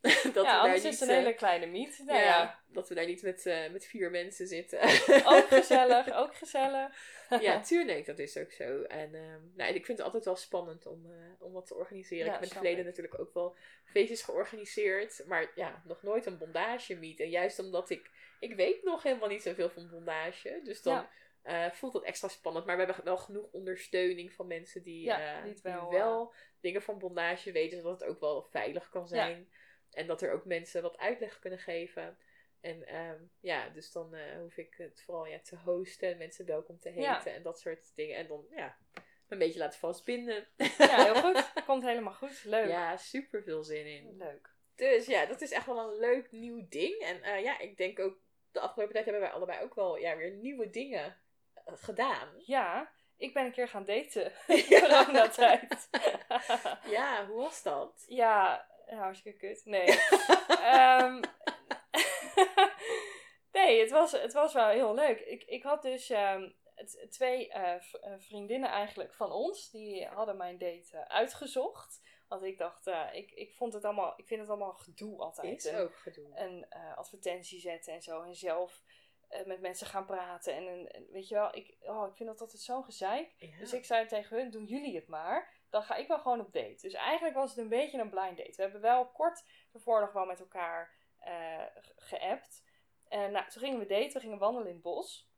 [SPEAKER 2] (laughs) dat we daar niet,
[SPEAKER 1] is het
[SPEAKER 2] eh,
[SPEAKER 1] een hele kleine meet. Nou
[SPEAKER 2] ja,
[SPEAKER 1] ja,
[SPEAKER 2] dat we daar niet met, eh, met vier mensen zitten.
[SPEAKER 1] ook (laughs) gezellig, ook gezellig.
[SPEAKER 2] ja, (laughs) tuurlijk, dat is ook zo. En ehm, nou, ik vind het altijd wel spannend om, eh, om wat te organiseren.
[SPEAKER 1] Ja,
[SPEAKER 2] ik heb in het verleden natuurlijk ook wel feestjes georganiseerd. Maar ja, nog nooit een bondage meet. En juist omdat ik... Ik weet nog helemaal niet zoveel van bondage. Dus dan voelt het extra spannend. Maar we hebben wel genoeg ondersteuning van mensen die,
[SPEAKER 1] Ja, die het
[SPEAKER 2] die
[SPEAKER 1] wel,
[SPEAKER 2] wel dingen van bondage weten. Zodat het ook wel veilig kan zijn. En dat er ook mensen wat uitleg kunnen geven. En ehm, ja, dus dan eh, hoef ik het vooral ja, te hosten, mensen welkom te heten
[SPEAKER 1] Ja.
[SPEAKER 2] en dat soort dingen. En dan ja, een beetje laten vastbinden.
[SPEAKER 1] Ja, heel (laughs) goed. Komt helemaal goed. Leuk.
[SPEAKER 2] Ja, super veel zin in.
[SPEAKER 1] Leuk.
[SPEAKER 2] Dus ja, dat is echt wel een leuk nieuw ding. En eh, ja, ik denk ook, de afgelopen tijd hebben wij allebei ook wel ja, weer nieuwe dingen eh, gedaan.
[SPEAKER 1] Ja, ik ben een keer gaan daten (laughs) in coronatijd. (laughs)
[SPEAKER 2] Ja, hoe was dat?
[SPEAKER 1] ja, hartstikke kut. Nee. (laughs) Ehm, (laughs) nee, het was, het was wel heel leuk. Ik, ik had dus t- twee eh, eh, vriendinnen eigenlijk van ons. Die hadden mijn date eh, uitgezocht. Want ik dacht, ik, ik, vond het allemaal, ik vind het allemaal gedoe altijd.
[SPEAKER 2] Is
[SPEAKER 1] En-
[SPEAKER 2] ook gedoe.
[SPEAKER 1] een eh, advertentie zetten en zo. En zelf met mensen gaan praten. En, en weet je wel, ik, oh, ik vind dat altijd zo'n gezeik.
[SPEAKER 2] Ja.
[SPEAKER 1] Dus ik zei tegen hun, doen jullie het maar. Dan ga ik wel gewoon op date. Dus eigenlijk was het een beetje een blind date. We hebben wel kort ervoor nog wel met elkaar eh, ge- geappt. En nou, toen gingen we daten, we gingen wandelen in het bos.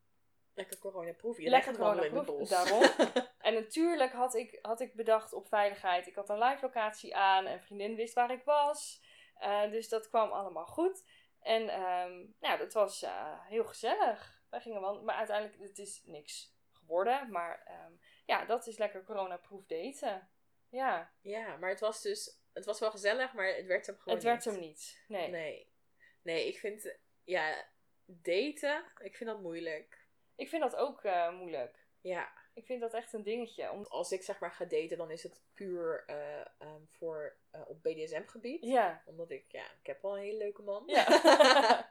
[SPEAKER 2] Lekker coronaproef. Je
[SPEAKER 1] Lekker coronaproef,
[SPEAKER 2] bos.
[SPEAKER 1] daarom. (laughs) En natuurlijk had ik, had ik bedacht op veiligheid. Ik had een live locatie aan en vriendin wist waar ik was. Eh, dus dat kwam allemaal goed. En ehm, nou, dat was eh, heel gezellig. Wij gingen wandelen, maar uiteindelijk het is niks geworden. Maar ehm, ja, dat is lekker coronaproof daten. Ja,
[SPEAKER 2] ja, maar het was dus, het was wel gezellig, maar het werd hem gewoon
[SPEAKER 1] het werd
[SPEAKER 2] niet.
[SPEAKER 1] hem niet. Nee.
[SPEAKER 2] Nee. Nee, ik vind, ja, daten, ik vind dat moeilijk.
[SPEAKER 1] Ik vind dat ook eh, moeilijk.
[SPEAKER 2] Ja,
[SPEAKER 1] Ik vind dat echt een dingetje. Om...
[SPEAKER 2] als ik zeg maar ga daten, dan is het puur eh, ehm, voor eh, op BDSM-gebied.
[SPEAKER 1] Ja.
[SPEAKER 2] Omdat ik, ja, ik heb wel een hele leuke man.
[SPEAKER 1] Ja. (laughs)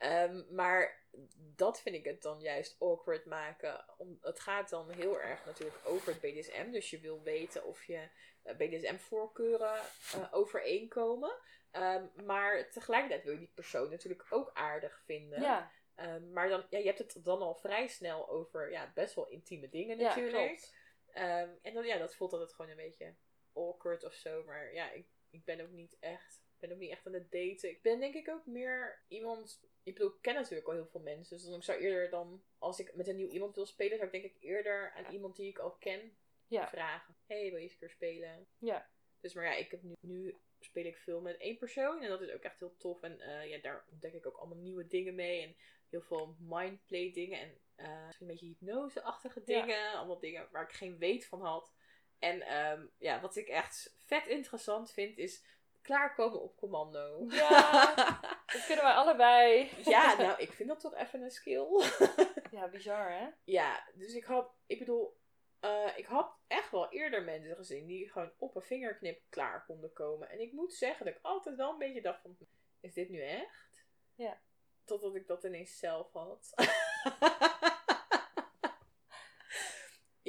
[SPEAKER 2] Ehm, maar dat vind ik het dan juist awkward maken. Om, het gaat dan heel erg natuurlijk over het BDSM. Dus je wil weten of je eh, BDSM-voorkeuren eh, overeenkomen. Ehm, maar tegelijkertijd wil je die persoon natuurlijk ook aardig vinden.
[SPEAKER 1] ja,
[SPEAKER 2] Ehm, maar dan, ja, je hebt het dan al vrij snel over ja, best wel intieme dingen
[SPEAKER 1] ja,
[SPEAKER 2] natuurlijk.
[SPEAKER 1] klopt.
[SPEAKER 2] Ehm, en dan, ja, dat voelt altijd gewoon een beetje awkward of zo. Maar ja, ik, ik ben ook niet echt. Ik ben ook niet echt aan het daten. Ik ben denk ik ook meer iemand. Ik bedoel, ik ken natuurlijk al heel veel mensen. Dus dan ik zou eerder dan, als ik met een nieuw iemand wil spelen, zou ik denk ik eerder aan iemand die ik al ken
[SPEAKER 1] Ja.
[SPEAKER 2] vragen. hey, wil je eens een keer spelen?
[SPEAKER 1] Ja.
[SPEAKER 2] Dus maar ja, ik heb nu, nu speel ik veel met één persoon. En dat is ook echt heel tof. En eh, ja, daar ontdek ik ook allemaal nieuwe dingen mee. En heel veel mindplay dingen. En eh, misschien een beetje hypnoseachtige
[SPEAKER 1] Ja.
[SPEAKER 2] dingen. Allemaal dingen waar ik geen weet van had. En ehm, ja, wat ik echt vet interessant vind is klaarkomen op commando.
[SPEAKER 1] Ja. (laughs) Dat kunnen wij allebei.
[SPEAKER 2] ja, nou, ik vind dat toch even een skill. (laughs)
[SPEAKER 1] Ja, bizar hè?
[SPEAKER 2] ja, dus ik had, ik bedoel, eh, ik had echt wel eerder mensen gezien die gewoon op een vingerknip klaar konden komen. En ik moet zeggen dat ik altijd wel een beetje dacht van, is dit nu echt?
[SPEAKER 1] Ja.
[SPEAKER 2] Totdat ik dat ineens zelf had. (laughs)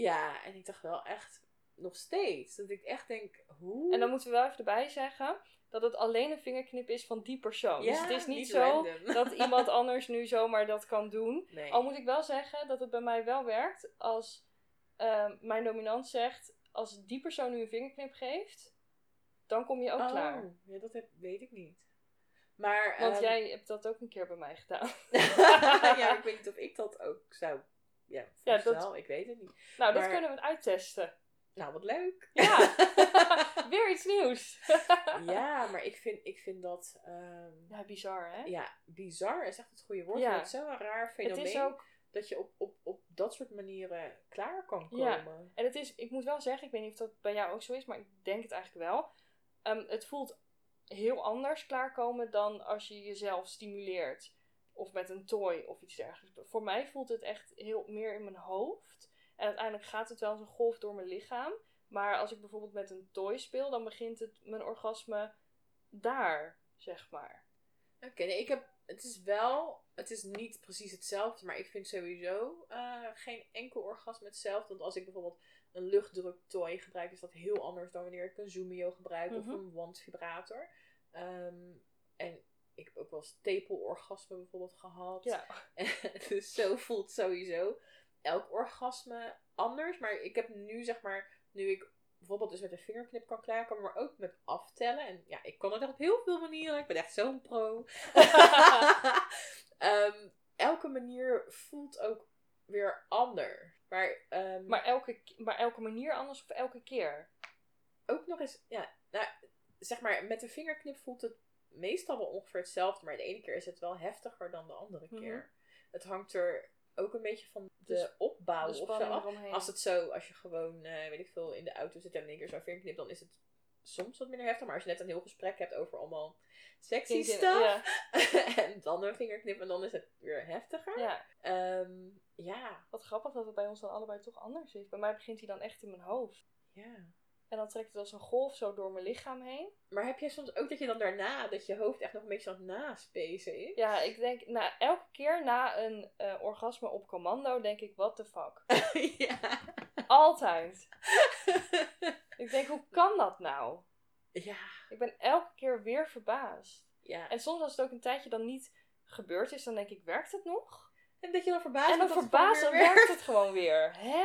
[SPEAKER 2] ja, en ik dacht wel echt nog steeds. Dat ik echt denk, hoe?
[SPEAKER 1] En dan moeten we wel even erbij zeggen dat het alleen een vingerknip is van die persoon. dus het is niet,
[SPEAKER 2] niet
[SPEAKER 1] zo
[SPEAKER 2] random. (laughs)
[SPEAKER 1] dat iemand anders nu zomaar dat kan doen.
[SPEAKER 2] Nee.
[SPEAKER 1] Al moet ik wel zeggen dat het bij mij wel werkt als ehm, mijn dominant zegt: als die persoon nu een vingerknip geeft, dan kom je ook
[SPEAKER 2] oh,
[SPEAKER 1] klaar.
[SPEAKER 2] Ja, dat heb, weet ik niet. Maar,
[SPEAKER 1] Want
[SPEAKER 2] ehm,
[SPEAKER 1] jij hebt dat ook een keer bij mij gedaan. (laughs)
[SPEAKER 2] ja, ik weet niet of ik dat ook zou. Ja,
[SPEAKER 1] dat-
[SPEAKER 2] Ik weet het niet.
[SPEAKER 1] Nou, dat kunnen we uittesten.
[SPEAKER 2] Nou, wat leuk.
[SPEAKER 1] Ja, (laughs) weer iets nieuws.
[SPEAKER 2] ja, maar ik vind, ik vind dat. ehm,
[SPEAKER 1] ja, bizar hè?
[SPEAKER 2] ja, bizar is echt het goede woord.
[SPEAKER 1] Ja.
[SPEAKER 2] Het is zo'n raar
[SPEAKER 1] het
[SPEAKER 2] fenomeen
[SPEAKER 1] is ook
[SPEAKER 2] dat je op, op, op dat soort manieren klaar kan
[SPEAKER 1] Ja.
[SPEAKER 2] komen.
[SPEAKER 1] En het is, ik moet wel zeggen, ik weet niet of dat bij jou ook zo is, maar ik denk het eigenlijk wel. Ehm, het voelt heel anders klaarkomen dan als je jezelf stimuleert. Of met een toy of iets dergelijks. Voor mij voelt het echt heel meer in mijn hoofd. En uiteindelijk gaat het wel als een golf door mijn lichaam. Maar als ik bijvoorbeeld met een toy speel, dan begint het mijn orgasme daar, zeg maar.
[SPEAKER 2] Oké, nee, ik heb het is wel, het is niet precies hetzelfde, maar ik vind sowieso eh, geen enkel orgasme hetzelfde. Want als ik bijvoorbeeld een luchtdruktooi gebruik, is dat heel anders dan wanneer ik een Zoomio gebruik of
[SPEAKER 1] Mhm.
[SPEAKER 2] een wandvibrator. Ehm, en ik heb ook wel stapelorgasme bijvoorbeeld gehad.
[SPEAKER 1] Ja. (laughs)
[SPEAKER 2] dus zo voelt sowieso elk orgasme anders. Maar ik heb nu zeg maar, nu ik bijvoorbeeld dus met een vingerknip kan klaarkomen, maar ook met aftellen. En ja, ik kan het echt op heel veel manieren. Ik ben echt zo'n pro. (laughs) (laughs) Ehm, elke manier voelt ook weer anders. Maar, ehm,
[SPEAKER 1] Maar elke, maar elke manier anders of elke keer?
[SPEAKER 2] ook nog eens, ja, nou, zeg maar, met een vingerknip voelt het meestal wel ongeveer hetzelfde. Maar de ene keer is het wel heftiger dan de andere keer.
[SPEAKER 1] Mhm.
[SPEAKER 2] Het hangt er ook een beetje van de,
[SPEAKER 1] Dus
[SPEAKER 2] opbouw
[SPEAKER 1] De
[SPEAKER 2] of zo. Als het zo, als je gewoon, eh, weet ik veel, in de auto zit en in één keer zo'n vingerknip, dan is het soms wat minder heftig. Maar als je net een heel gesprek hebt over allemaal sexy stuff,
[SPEAKER 1] Ja, (laughs)
[SPEAKER 2] en dan een vingerknip en dan is het weer heftiger.
[SPEAKER 1] ja,
[SPEAKER 2] Ehm, ja,
[SPEAKER 1] wat grappig dat het bij ons dan allebei toch anders is. Bij mij begint hij dan echt in mijn hoofd.
[SPEAKER 2] ja.
[SPEAKER 1] En dan trekt het als een golf zo door mijn lichaam heen.
[SPEAKER 2] Maar heb jij soms ook dat je dan daarna, dat je hoofd echt nog een beetje aan het naspezen is?
[SPEAKER 1] Ja, ik denk, nou, elke keer na een eh, orgasme op commando denk ik, what the fuck. (laughs)
[SPEAKER 2] ja.
[SPEAKER 1] Altijd. (laughs) Ik denk, hoe kan dat nou?
[SPEAKER 2] Ja.
[SPEAKER 1] Ik ben elke keer weer verbaasd.
[SPEAKER 2] Ja.
[SPEAKER 1] En soms als het ook een tijdje dan niet gebeurd is, dan denk ik, werkt het nog?
[SPEAKER 2] En dat je dan verbaasd
[SPEAKER 1] en dan verbaasd, dan werkt het gewoon weer. Hè?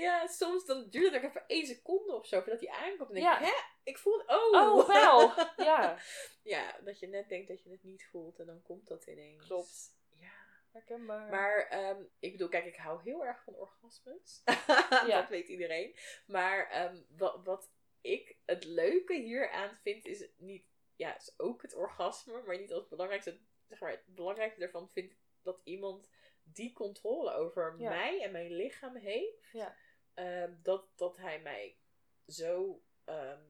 [SPEAKER 2] Ja, soms dan duurt het ook even één seconde of zo voordat hij aankomt. En denk
[SPEAKER 1] Ja.
[SPEAKER 2] je, hè? Ik voel het. Oh!
[SPEAKER 1] Oh, wel. Ja, (laughs)
[SPEAKER 2] ja, dat je net denkt dat je het niet voelt en dan komt dat ineens.
[SPEAKER 1] klopt.
[SPEAKER 2] Ja.
[SPEAKER 1] Herkenbaar.
[SPEAKER 2] Maar ehm, ik bedoel, kijk, ik hou heel erg van orgasmes. (laughs)
[SPEAKER 1] Ja.
[SPEAKER 2] dat weet iedereen. Maar ehm, wat, wat ik het leuke hieraan vind, is niet, ja, is ook het orgasme, maar niet als belangrijkste. Zeg maar, het belangrijkste daarvan vind ik dat iemand die controle over
[SPEAKER 1] Ja.
[SPEAKER 2] mij en mijn lichaam heeft.
[SPEAKER 1] Ja.
[SPEAKER 2] Ehm, dat, dat hij mij zo ehm,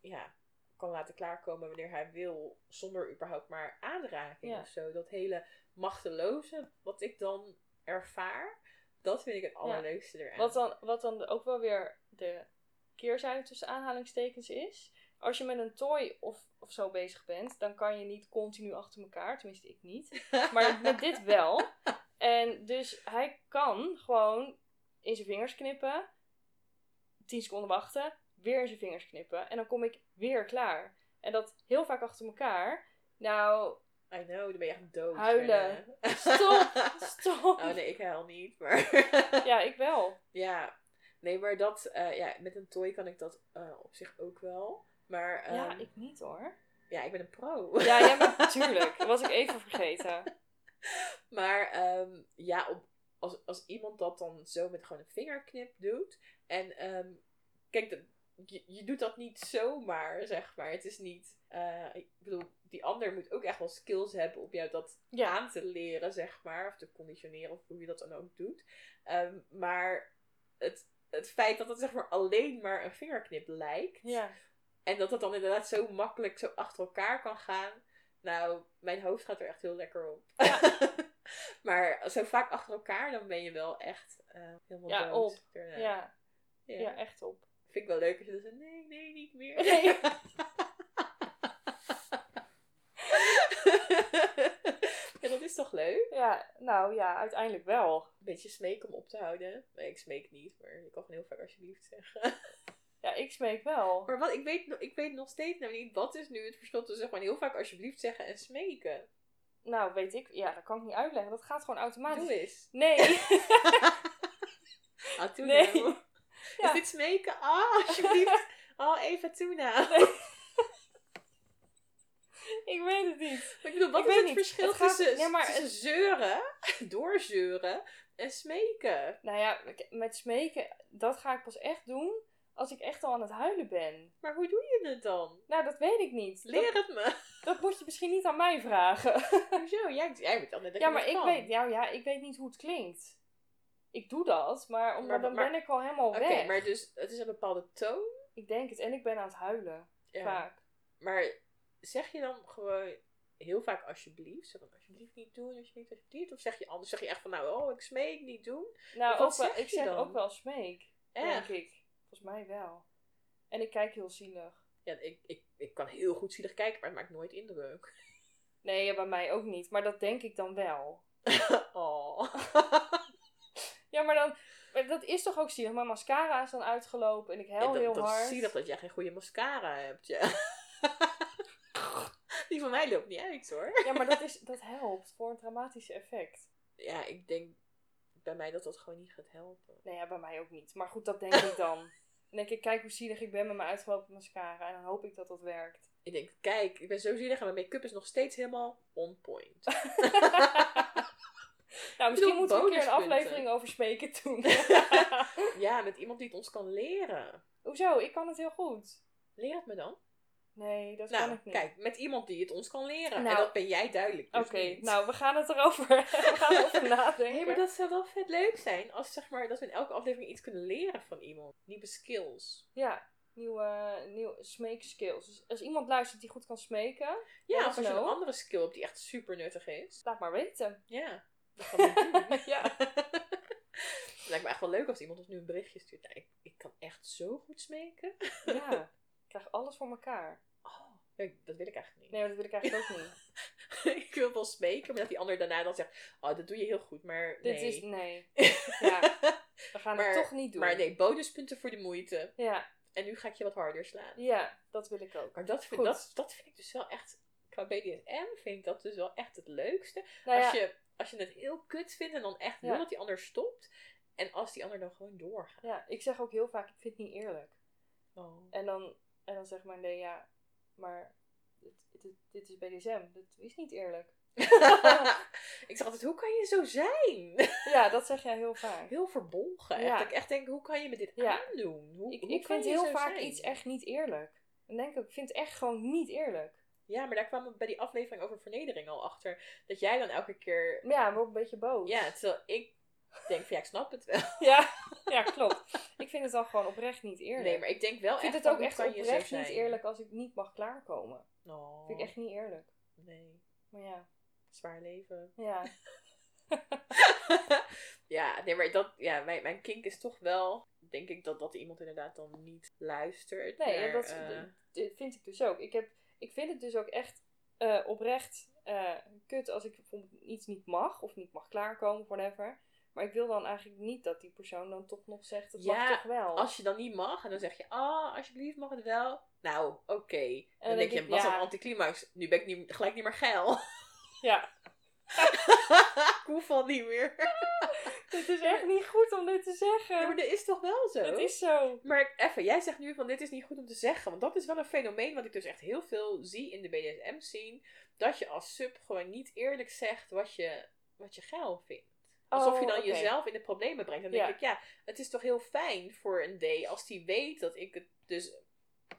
[SPEAKER 2] ja, kan laten klaarkomen wanneer hij wil, zonder überhaupt maar aanraking
[SPEAKER 1] Ja.
[SPEAKER 2] of zo. Dat hele machteloze wat ik dan ervaar, dat vind ik het allerleukste eraan.
[SPEAKER 1] Wat dan, wat dan ook wel weer de keerzijde tussen aanhalingstekens is. Als je met een toy of, of zo bezig bent, dan kan je niet continu achter elkaar. Tenminste, ik niet. (laughs) Maar met dit wel. En dus hij kan gewoon in zijn vingers knippen. 10 seconden wachten. Weer in zijn vingers knippen. En dan kom ik weer klaar. En dat heel vaak achter elkaar. Nou,
[SPEAKER 2] I know, dan ben je echt dood.
[SPEAKER 1] Huilen. Stop, (laughs) stop.
[SPEAKER 2] Oh nee, ik huil niet, maar... (laughs)
[SPEAKER 1] Ja, ik wel.
[SPEAKER 2] ja, nee, maar dat... eh, ja, met een toy kan ik dat eh, op zich ook wel. Maar
[SPEAKER 1] Ja,
[SPEAKER 2] ehm,
[SPEAKER 1] ik niet hoor.
[SPEAKER 2] ja, ik ben een pro.
[SPEAKER 1] Ja, jij bent natuurlijk. (laughs) Dat was ik even vergeten.
[SPEAKER 2] Maar ehm, ja, op, als, als iemand dat dan zo met gewoon een vingerknip doet. En ehm, kijk, je, je doet dat niet zomaar, zeg maar. Het is niet. eh, ik bedoel, die ander moet ook echt wel skills hebben om jou dat
[SPEAKER 1] Ja.
[SPEAKER 2] aan te leren, zeg maar. Of te conditioneren, of hoe je dat dan ook doet. Ehm, maar het, het feit dat het zeg maar alleen maar een vingerknip lijkt.
[SPEAKER 1] Ja.
[SPEAKER 2] En dat het dan inderdaad zo makkelijk zo achter elkaar kan gaan. Nou, mijn hoofd gaat er echt heel lekker op. (laughs) (laughs) maar zo vaak achter elkaar, dan ben je wel echt eh, helemaal
[SPEAKER 1] Ja,
[SPEAKER 2] dood.
[SPEAKER 1] op. Ja,
[SPEAKER 2] Ja.
[SPEAKER 1] ja, echt op.
[SPEAKER 2] Vind ik wel leuk als je dan zegt, nee, nee, niet meer.
[SPEAKER 1] Nee. (laughs)
[SPEAKER 2] ja, dat is toch leuk?
[SPEAKER 1] Ja, nou ja, uiteindelijk wel.
[SPEAKER 2] Een beetje smeken om op te houden. Nee, ik smeek niet, maar je kan gewoon heel vaak alsjeblieft zeggen.
[SPEAKER 1] Ja, ik smeek wel.
[SPEAKER 2] maar wat, ik weet, nog- ik weet nog steeds nou niet, wat is nu het verschil tussen gewoon heel vaak alsjeblieft zeggen en smeken?
[SPEAKER 1] Nou, weet ik. Ja, dat kan ik niet uitleggen. Dat gaat gewoon automatisch.
[SPEAKER 2] Doe eens.
[SPEAKER 1] Nee. (laughs)
[SPEAKER 2] Ah, toe
[SPEAKER 1] Nee.
[SPEAKER 2] nou. (laughs)
[SPEAKER 1] Ja.
[SPEAKER 2] Is dit smeken? Ah, alsjeblieft. (laughs) Oh, even toe nou.
[SPEAKER 1] ik weet het niet.
[SPEAKER 2] Ik bedoel, wat
[SPEAKER 1] Ik
[SPEAKER 2] is het
[SPEAKER 1] niet.
[SPEAKER 2] verschil
[SPEAKER 1] Het gaat-
[SPEAKER 2] tussen,
[SPEAKER 1] nee, maar
[SPEAKER 2] tussen zeuren, doorzeuren en smeken?
[SPEAKER 1] Nou ja, met smeken, dat ga ik pas echt doen als ik echt al aan het huilen ben.
[SPEAKER 2] Maar hoe doe je het dan?
[SPEAKER 1] Nou, dat weet ik niet.
[SPEAKER 2] Leer
[SPEAKER 1] Dat,
[SPEAKER 2] het me.
[SPEAKER 1] dat moet je misschien niet aan mij vragen. (laughs)
[SPEAKER 2] Hoezo? Jij, jij weet al net dat
[SPEAKER 1] ja, maar ik
[SPEAKER 2] kan.
[SPEAKER 1] weet, ja, ja, ik weet niet hoe het klinkt. Ik doe dat, maar, omdat,
[SPEAKER 2] Maar-
[SPEAKER 1] dan
[SPEAKER 2] maar-
[SPEAKER 1] ben ik al helemaal
[SPEAKER 2] Oké,
[SPEAKER 1] weg.
[SPEAKER 2] maar dus het is een bepaalde toon.
[SPEAKER 1] Ik denk het. En ik ben aan het huilen.
[SPEAKER 2] Ja.
[SPEAKER 1] Vaak.
[SPEAKER 2] Maar zeg je dan gewoon heel vaak alsjeblieft? Zeg van alsjeblieft niet doen, alsjeblieft, alsjeblieft. Of zeg je anders? Zeg je echt van nou, oh, ik smeek niet doen?
[SPEAKER 1] Nou, ook wel, ik zeg
[SPEAKER 2] dan?
[SPEAKER 1] ook wel smeek.
[SPEAKER 2] Echt?
[SPEAKER 1] Denk ik. Volgens mij wel. En ik kijk heel zielig.
[SPEAKER 2] Ja, ik, ik, ik kan heel goed zielig kijken, maar het maakt nooit indruk.
[SPEAKER 1] Nee, ja, bij mij ook niet. Maar dat denk ik dan wel. (laughs)
[SPEAKER 2] Oh. (laughs)
[SPEAKER 1] Ja, maar dan... maar dat is toch ook zielig. Mijn mascara is dan uitgelopen en ik
[SPEAKER 2] Ja, dat,
[SPEAKER 1] heel
[SPEAKER 2] dat
[SPEAKER 1] hard.
[SPEAKER 2] is zielig dat jij geen goede mascara hebt. Ja. (laughs) Die van mij loopt niet uit hoor.
[SPEAKER 1] Ja, maar dat, is, dat helpt voor een dramatische effect.
[SPEAKER 2] Ja, ik denk bij mij dat dat gewoon niet gaat helpen.
[SPEAKER 1] Nee, ja, bij mij ook niet. Maar goed, dat denk ik dan. Denk ik, kijk hoe zielig ik ben met mijn uitgelopen mascara. En dan hoop ik dat dat werkt.
[SPEAKER 2] Ik denk, kijk, ik ben zo zielig en mijn make-up is nog steeds helemaal on point. (laughs)
[SPEAKER 1] nou, misschien moeten we een keer een aflevering over smeken doen. (laughs)
[SPEAKER 2] ja, met iemand die het ons kan leren.
[SPEAKER 1] Hoezo? Ik kan het heel goed.
[SPEAKER 2] Leer het me dan.
[SPEAKER 1] Nee, dat kan
[SPEAKER 2] Nou,
[SPEAKER 1] ik niet.
[SPEAKER 2] kijk, met iemand die het ons kan leren.
[SPEAKER 1] Nou,
[SPEAKER 2] en dat ben jij duidelijk. dus
[SPEAKER 1] Oké, nou, we gaan het erover, (laughs) we gaan erover (laughs) nadenken.
[SPEAKER 2] Nee, maar dat zou wel vet leuk zijn. Als zeg maar, dat we in elke aflevering iets kunnen leren van iemand. Nieuwe skills.
[SPEAKER 1] Ja, nieuwe, nieuwe smake skills. Dus als iemand luistert die goed kan smeken,
[SPEAKER 2] Ja, of als je een andere skill hebt die echt super nuttig is.
[SPEAKER 1] laat maar weten.
[SPEAKER 2] Ja, dat gaan we doen. (laughs)
[SPEAKER 1] ja.
[SPEAKER 2] Het lijkt me echt wel leuk als iemand ons nu een berichtje stuurt. Nou, ik, ik kan echt zo goed smeken.
[SPEAKER 1] ja, ik krijg alles voor elkaar.
[SPEAKER 2] Oh, dat wil ik eigenlijk niet.
[SPEAKER 1] Nee, maar dat wil ik eigenlijk ook niet. (laughs)
[SPEAKER 2] ik wil wel smeken, maar dat die ander daarna dan zegt... Oh, dat doe je heel goed, maar
[SPEAKER 1] Dit
[SPEAKER 2] nee.
[SPEAKER 1] is, nee. (laughs) Ja, we gaan
[SPEAKER 2] Maar-
[SPEAKER 1] het toch niet doen.
[SPEAKER 2] Maar nee, bonuspunten voor de moeite.
[SPEAKER 1] Ja,
[SPEAKER 2] En nu ga ik je wat harder slaan.
[SPEAKER 1] ja, dat wil ik ook.
[SPEAKER 2] Maar dat vind,
[SPEAKER 1] Goed.
[SPEAKER 2] dat, dat vind ik dus wel echt... Qua BDSM vind ik dat dus wel echt het leukste.
[SPEAKER 1] Nou ja,
[SPEAKER 2] als, je, als je het heel kut vindt en dan echt wil
[SPEAKER 1] Ja.
[SPEAKER 2] dat die ander stopt. En als die ander dan gewoon doorgaat.
[SPEAKER 1] ja, ik zeg ook heel vaak, ik vind het niet eerlijk.
[SPEAKER 2] Oh.
[SPEAKER 1] En dan, en dan zegt mijn nee, ja, maar dit, dit, dit is BDSM. Dit is niet eerlijk. (laughs)
[SPEAKER 2] ik zeg altijd, hoe kan je zo zijn?
[SPEAKER 1] Ja, dat zeg jij heel vaak.
[SPEAKER 2] Heel verbolgen.
[SPEAKER 1] Ja.
[SPEAKER 2] Dat ik echt denk, hoe kan je me dit
[SPEAKER 1] Ja.
[SPEAKER 2] aandoen? Hoe,
[SPEAKER 1] Ik,
[SPEAKER 2] hoe
[SPEAKER 1] ik vind heel vaak
[SPEAKER 2] zijn?
[SPEAKER 1] iets echt niet eerlijk. Dan denk ik, ik vind het echt gewoon niet eerlijk.
[SPEAKER 2] Ja, maar daar kwamen we bij die aflevering over vernedering al achter. Dat jij dan elke keer...
[SPEAKER 1] Maar ja, ik word een beetje boos.
[SPEAKER 2] Ja, terwijl ik denk van, ja, ik snap het wel. (laughs)
[SPEAKER 1] ja, ja, klopt. Ik vind het dan gewoon oprecht niet eerlijk.
[SPEAKER 2] Nee, maar ik denk wel
[SPEAKER 1] ik vind
[SPEAKER 2] echt
[SPEAKER 1] het ook echt oprecht niet eerlijk als ik niet mag klaarkomen.
[SPEAKER 2] Oh,
[SPEAKER 1] Vind ik echt niet eerlijk.
[SPEAKER 2] Nee,
[SPEAKER 1] Maar ja,
[SPEAKER 2] zwaar leven.
[SPEAKER 1] ja. (laughs)
[SPEAKER 2] ja, nee, maar dat, ja, mijn, mijn kink is toch wel, denk ik, dat, dat iemand inderdaad dan niet luistert.
[SPEAKER 1] Nee,
[SPEAKER 2] naar,
[SPEAKER 1] en dat
[SPEAKER 2] eh,
[SPEAKER 1] vind ik dus ook. Ik, heb, ik vind het dus ook echt eh, oprecht eh, kut als ik bijvoorbeeld iets niet mag of niet mag klaarkomen whatever. Maar ik wil dan eigenlijk niet dat die persoon dan toch nog zegt, het
[SPEAKER 2] Ja,
[SPEAKER 1] mag toch wel.
[SPEAKER 2] als je dan niet mag en dan zeg je, ah, alsjeblieft mag het wel. Nou, oké. En dan,
[SPEAKER 1] dan
[SPEAKER 2] denk je,
[SPEAKER 1] denk
[SPEAKER 2] was
[SPEAKER 1] ja.
[SPEAKER 2] een anticlimax. Nu ben ik niet, gelijk niet meer geil.
[SPEAKER 1] Ja, (laughs)
[SPEAKER 2] ik hoef al niet meer. (laughs)
[SPEAKER 1] het is echt niet goed om dit te zeggen.
[SPEAKER 2] Ja, maar dat is toch wel zo?
[SPEAKER 1] Het is zo.
[SPEAKER 2] Maar even, jij zegt nu van dit is niet goed om te zeggen. Want dat is wel een fenomeen wat ik dus echt heel veel zie in de BDSM-scene. Dat je als sub gewoon niet eerlijk zegt wat je, wat je geil vindt. Alsof je
[SPEAKER 1] Oh,
[SPEAKER 2] dan jezelf in de problemen brengt. Dan
[SPEAKER 1] Ja.
[SPEAKER 2] denk ik, ja, het is toch heel fijn voor een D als die weet dat ik het dus...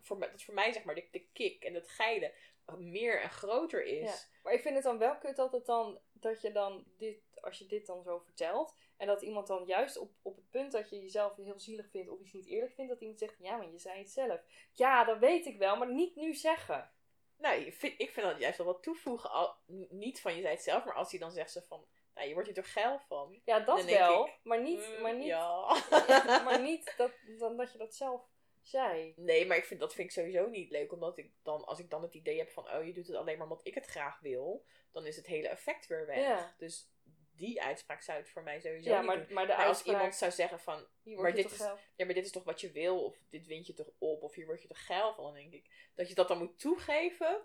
[SPEAKER 2] Voor mij, dat voor mij zeg maar de, de kick en het geile meer en groter is.
[SPEAKER 1] Ja. Maar ik vind het dan wel kut dat het dan, dat je dan dit, als je dit dan zo vertelt, en dat iemand dan juist op, op het punt dat je jezelf heel zielig vindt of iets niet eerlijk vindt, dat iemand zegt, ja, maar je zei het zelf. Ja, dat weet ik wel, maar niet nu zeggen.
[SPEAKER 2] Nou, ik vind, ik vind dat juist wel wat toevoegen. Al, niet van je zei het zelf, maar als hij dan zegt ze van... Nou, je wordt hier toch geil van?
[SPEAKER 1] Ja, dat wel,
[SPEAKER 2] ik,
[SPEAKER 1] maar niet,
[SPEAKER 2] Mm,
[SPEAKER 1] maar niet,
[SPEAKER 2] Ja. (laughs)
[SPEAKER 1] maar niet (laughs) dat, dan dat je dat zelf zei.
[SPEAKER 2] Nee, maar ik vind, dat vind ik sowieso niet leuk. Omdat ik dan, als ik dan het idee heb van... Oh, je doet het alleen maar omdat ik het graag wil. Dan is het hele effect weer weg.
[SPEAKER 1] Ja.
[SPEAKER 2] Dus die uitspraak zou het voor mij sowieso
[SPEAKER 1] Ja,
[SPEAKER 2] niet
[SPEAKER 1] maar,
[SPEAKER 2] doen.
[SPEAKER 1] maar de
[SPEAKER 2] Maar als
[SPEAKER 1] uitspraak,
[SPEAKER 2] iemand zou zeggen van... maar dit
[SPEAKER 1] toch
[SPEAKER 2] is-
[SPEAKER 1] geil.
[SPEAKER 2] Ja, maar dit is toch wat je wil? Of dit wint je toch op? Of hier word je toch geil van? Dan denk ik... Dat je dat dan moet toegeven...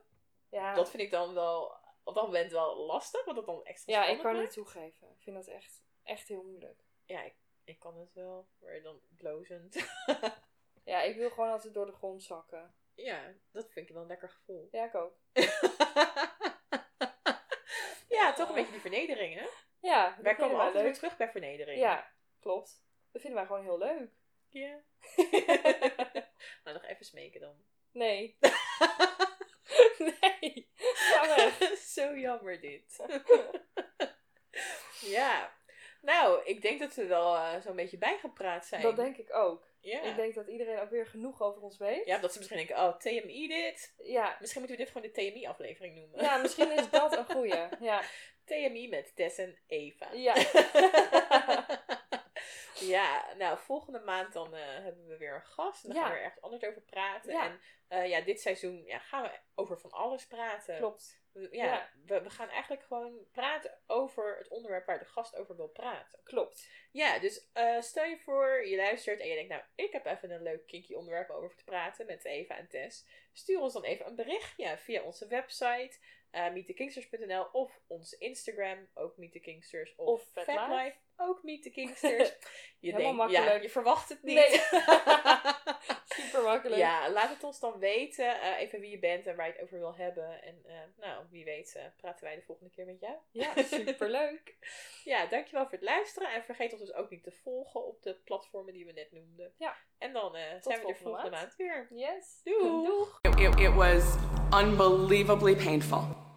[SPEAKER 1] Ja,
[SPEAKER 2] Dat vind ik dan wel... Op dat moment wel lastig. Want dat dan extra
[SPEAKER 1] ja ik kan
[SPEAKER 2] maakt.
[SPEAKER 1] niet toegeven. Ik vind dat echt, echt heel moeilijk.
[SPEAKER 2] Ja, ik, ik kan het wel. Maar dan blozend. (laughs)
[SPEAKER 1] Ja, ik wil gewoon altijd door de grond zakken.
[SPEAKER 2] ja, dat vind ik wel een lekker gevoel.
[SPEAKER 1] Ja, ik ook. (laughs)
[SPEAKER 2] ja, toch een beetje die vernedering, hè?
[SPEAKER 1] Ja,
[SPEAKER 2] Wij komen altijd weer
[SPEAKER 1] leuk.
[SPEAKER 2] terug bij vernedering.
[SPEAKER 1] Ja, klopt. Dat vinden wij gewoon heel leuk.
[SPEAKER 2] Ja. (laughs) nou, nog even smeken dan.
[SPEAKER 1] Nee. nee. (laughs)
[SPEAKER 2] Zo jammer dit. (laughs) ja. Nou, ik denk dat we wel eh, zo'n beetje bijgepraat zijn.
[SPEAKER 1] Dat denk ik ook.
[SPEAKER 2] ja.
[SPEAKER 1] Ik denk dat iedereen ook weer genoeg over ons weet.
[SPEAKER 2] ja, dat ze misschien denken, oh, TMI dit.
[SPEAKER 1] Ja,
[SPEAKER 2] Misschien moeten we dit gewoon de TMI-aflevering noemen.
[SPEAKER 1] ja misschien is dat een goeie. (laughs) Ja.
[SPEAKER 2] TMI met Tess en Eva.
[SPEAKER 1] Ja.
[SPEAKER 2] Ja, nou, volgende maand dan eh, hebben we weer een gast. En dan
[SPEAKER 1] Ja.
[SPEAKER 2] gaan we er ergens anders over praten.
[SPEAKER 1] Ja.
[SPEAKER 2] En eh, ja, dit seizoen ja, gaan we over van alles praten.
[SPEAKER 1] Klopt.
[SPEAKER 2] We- Ja,
[SPEAKER 1] Ja.
[SPEAKER 2] We, we gaan eigenlijk gewoon praten over het onderwerp waar de gast over wil praten.
[SPEAKER 1] Klopt.
[SPEAKER 2] Ja, dus eh, stel je voor, je luistert en je denkt, nou, ik heb even een leuk kinky onderwerp over te praten met Eva en Tess. Stuur ons dan even een berichtje via onze website, meetthekingsters.nl of onze Instagram, ook Meet the Kingsters. Of,
[SPEAKER 1] Of
[SPEAKER 2] Fat
[SPEAKER 1] Fatlife.
[SPEAKER 2] Ook Meet the Kingsters. (laughs) Je
[SPEAKER 1] Helemaal
[SPEAKER 2] denkt, ja,
[SPEAKER 1] makkelijk.
[SPEAKER 2] je verwacht het niet.
[SPEAKER 1] Nee. (laughs) Super makkelijk.
[SPEAKER 2] ja, laat het ons dan weten, eh, even wie je bent en waar je het over wil hebben. En eh, nou, wie weet eh, praten wij de volgende keer met jou.
[SPEAKER 1] Ja, (laughs) superleuk.
[SPEAKER 2] Ja, dankjewel voor het luisteren. En vergeet ons dus ook niet te volgen op de platformen die we net noemden.
[SPEAKER 1] Ja.
[SPEAKER 2] En dan eh, zijn we er
[SPEAKER 1] volgende
[SPEAKER 2] volgende
[SPEAKER 1] maand.
[SPEAKER 2] maand weer.
[SPEAKER 1] Yes.
[SPEAKER 2] Doeg.
[SPEAKER 1] Doeg.
[SPEAKER 3] It, it, it was unbelievably painful.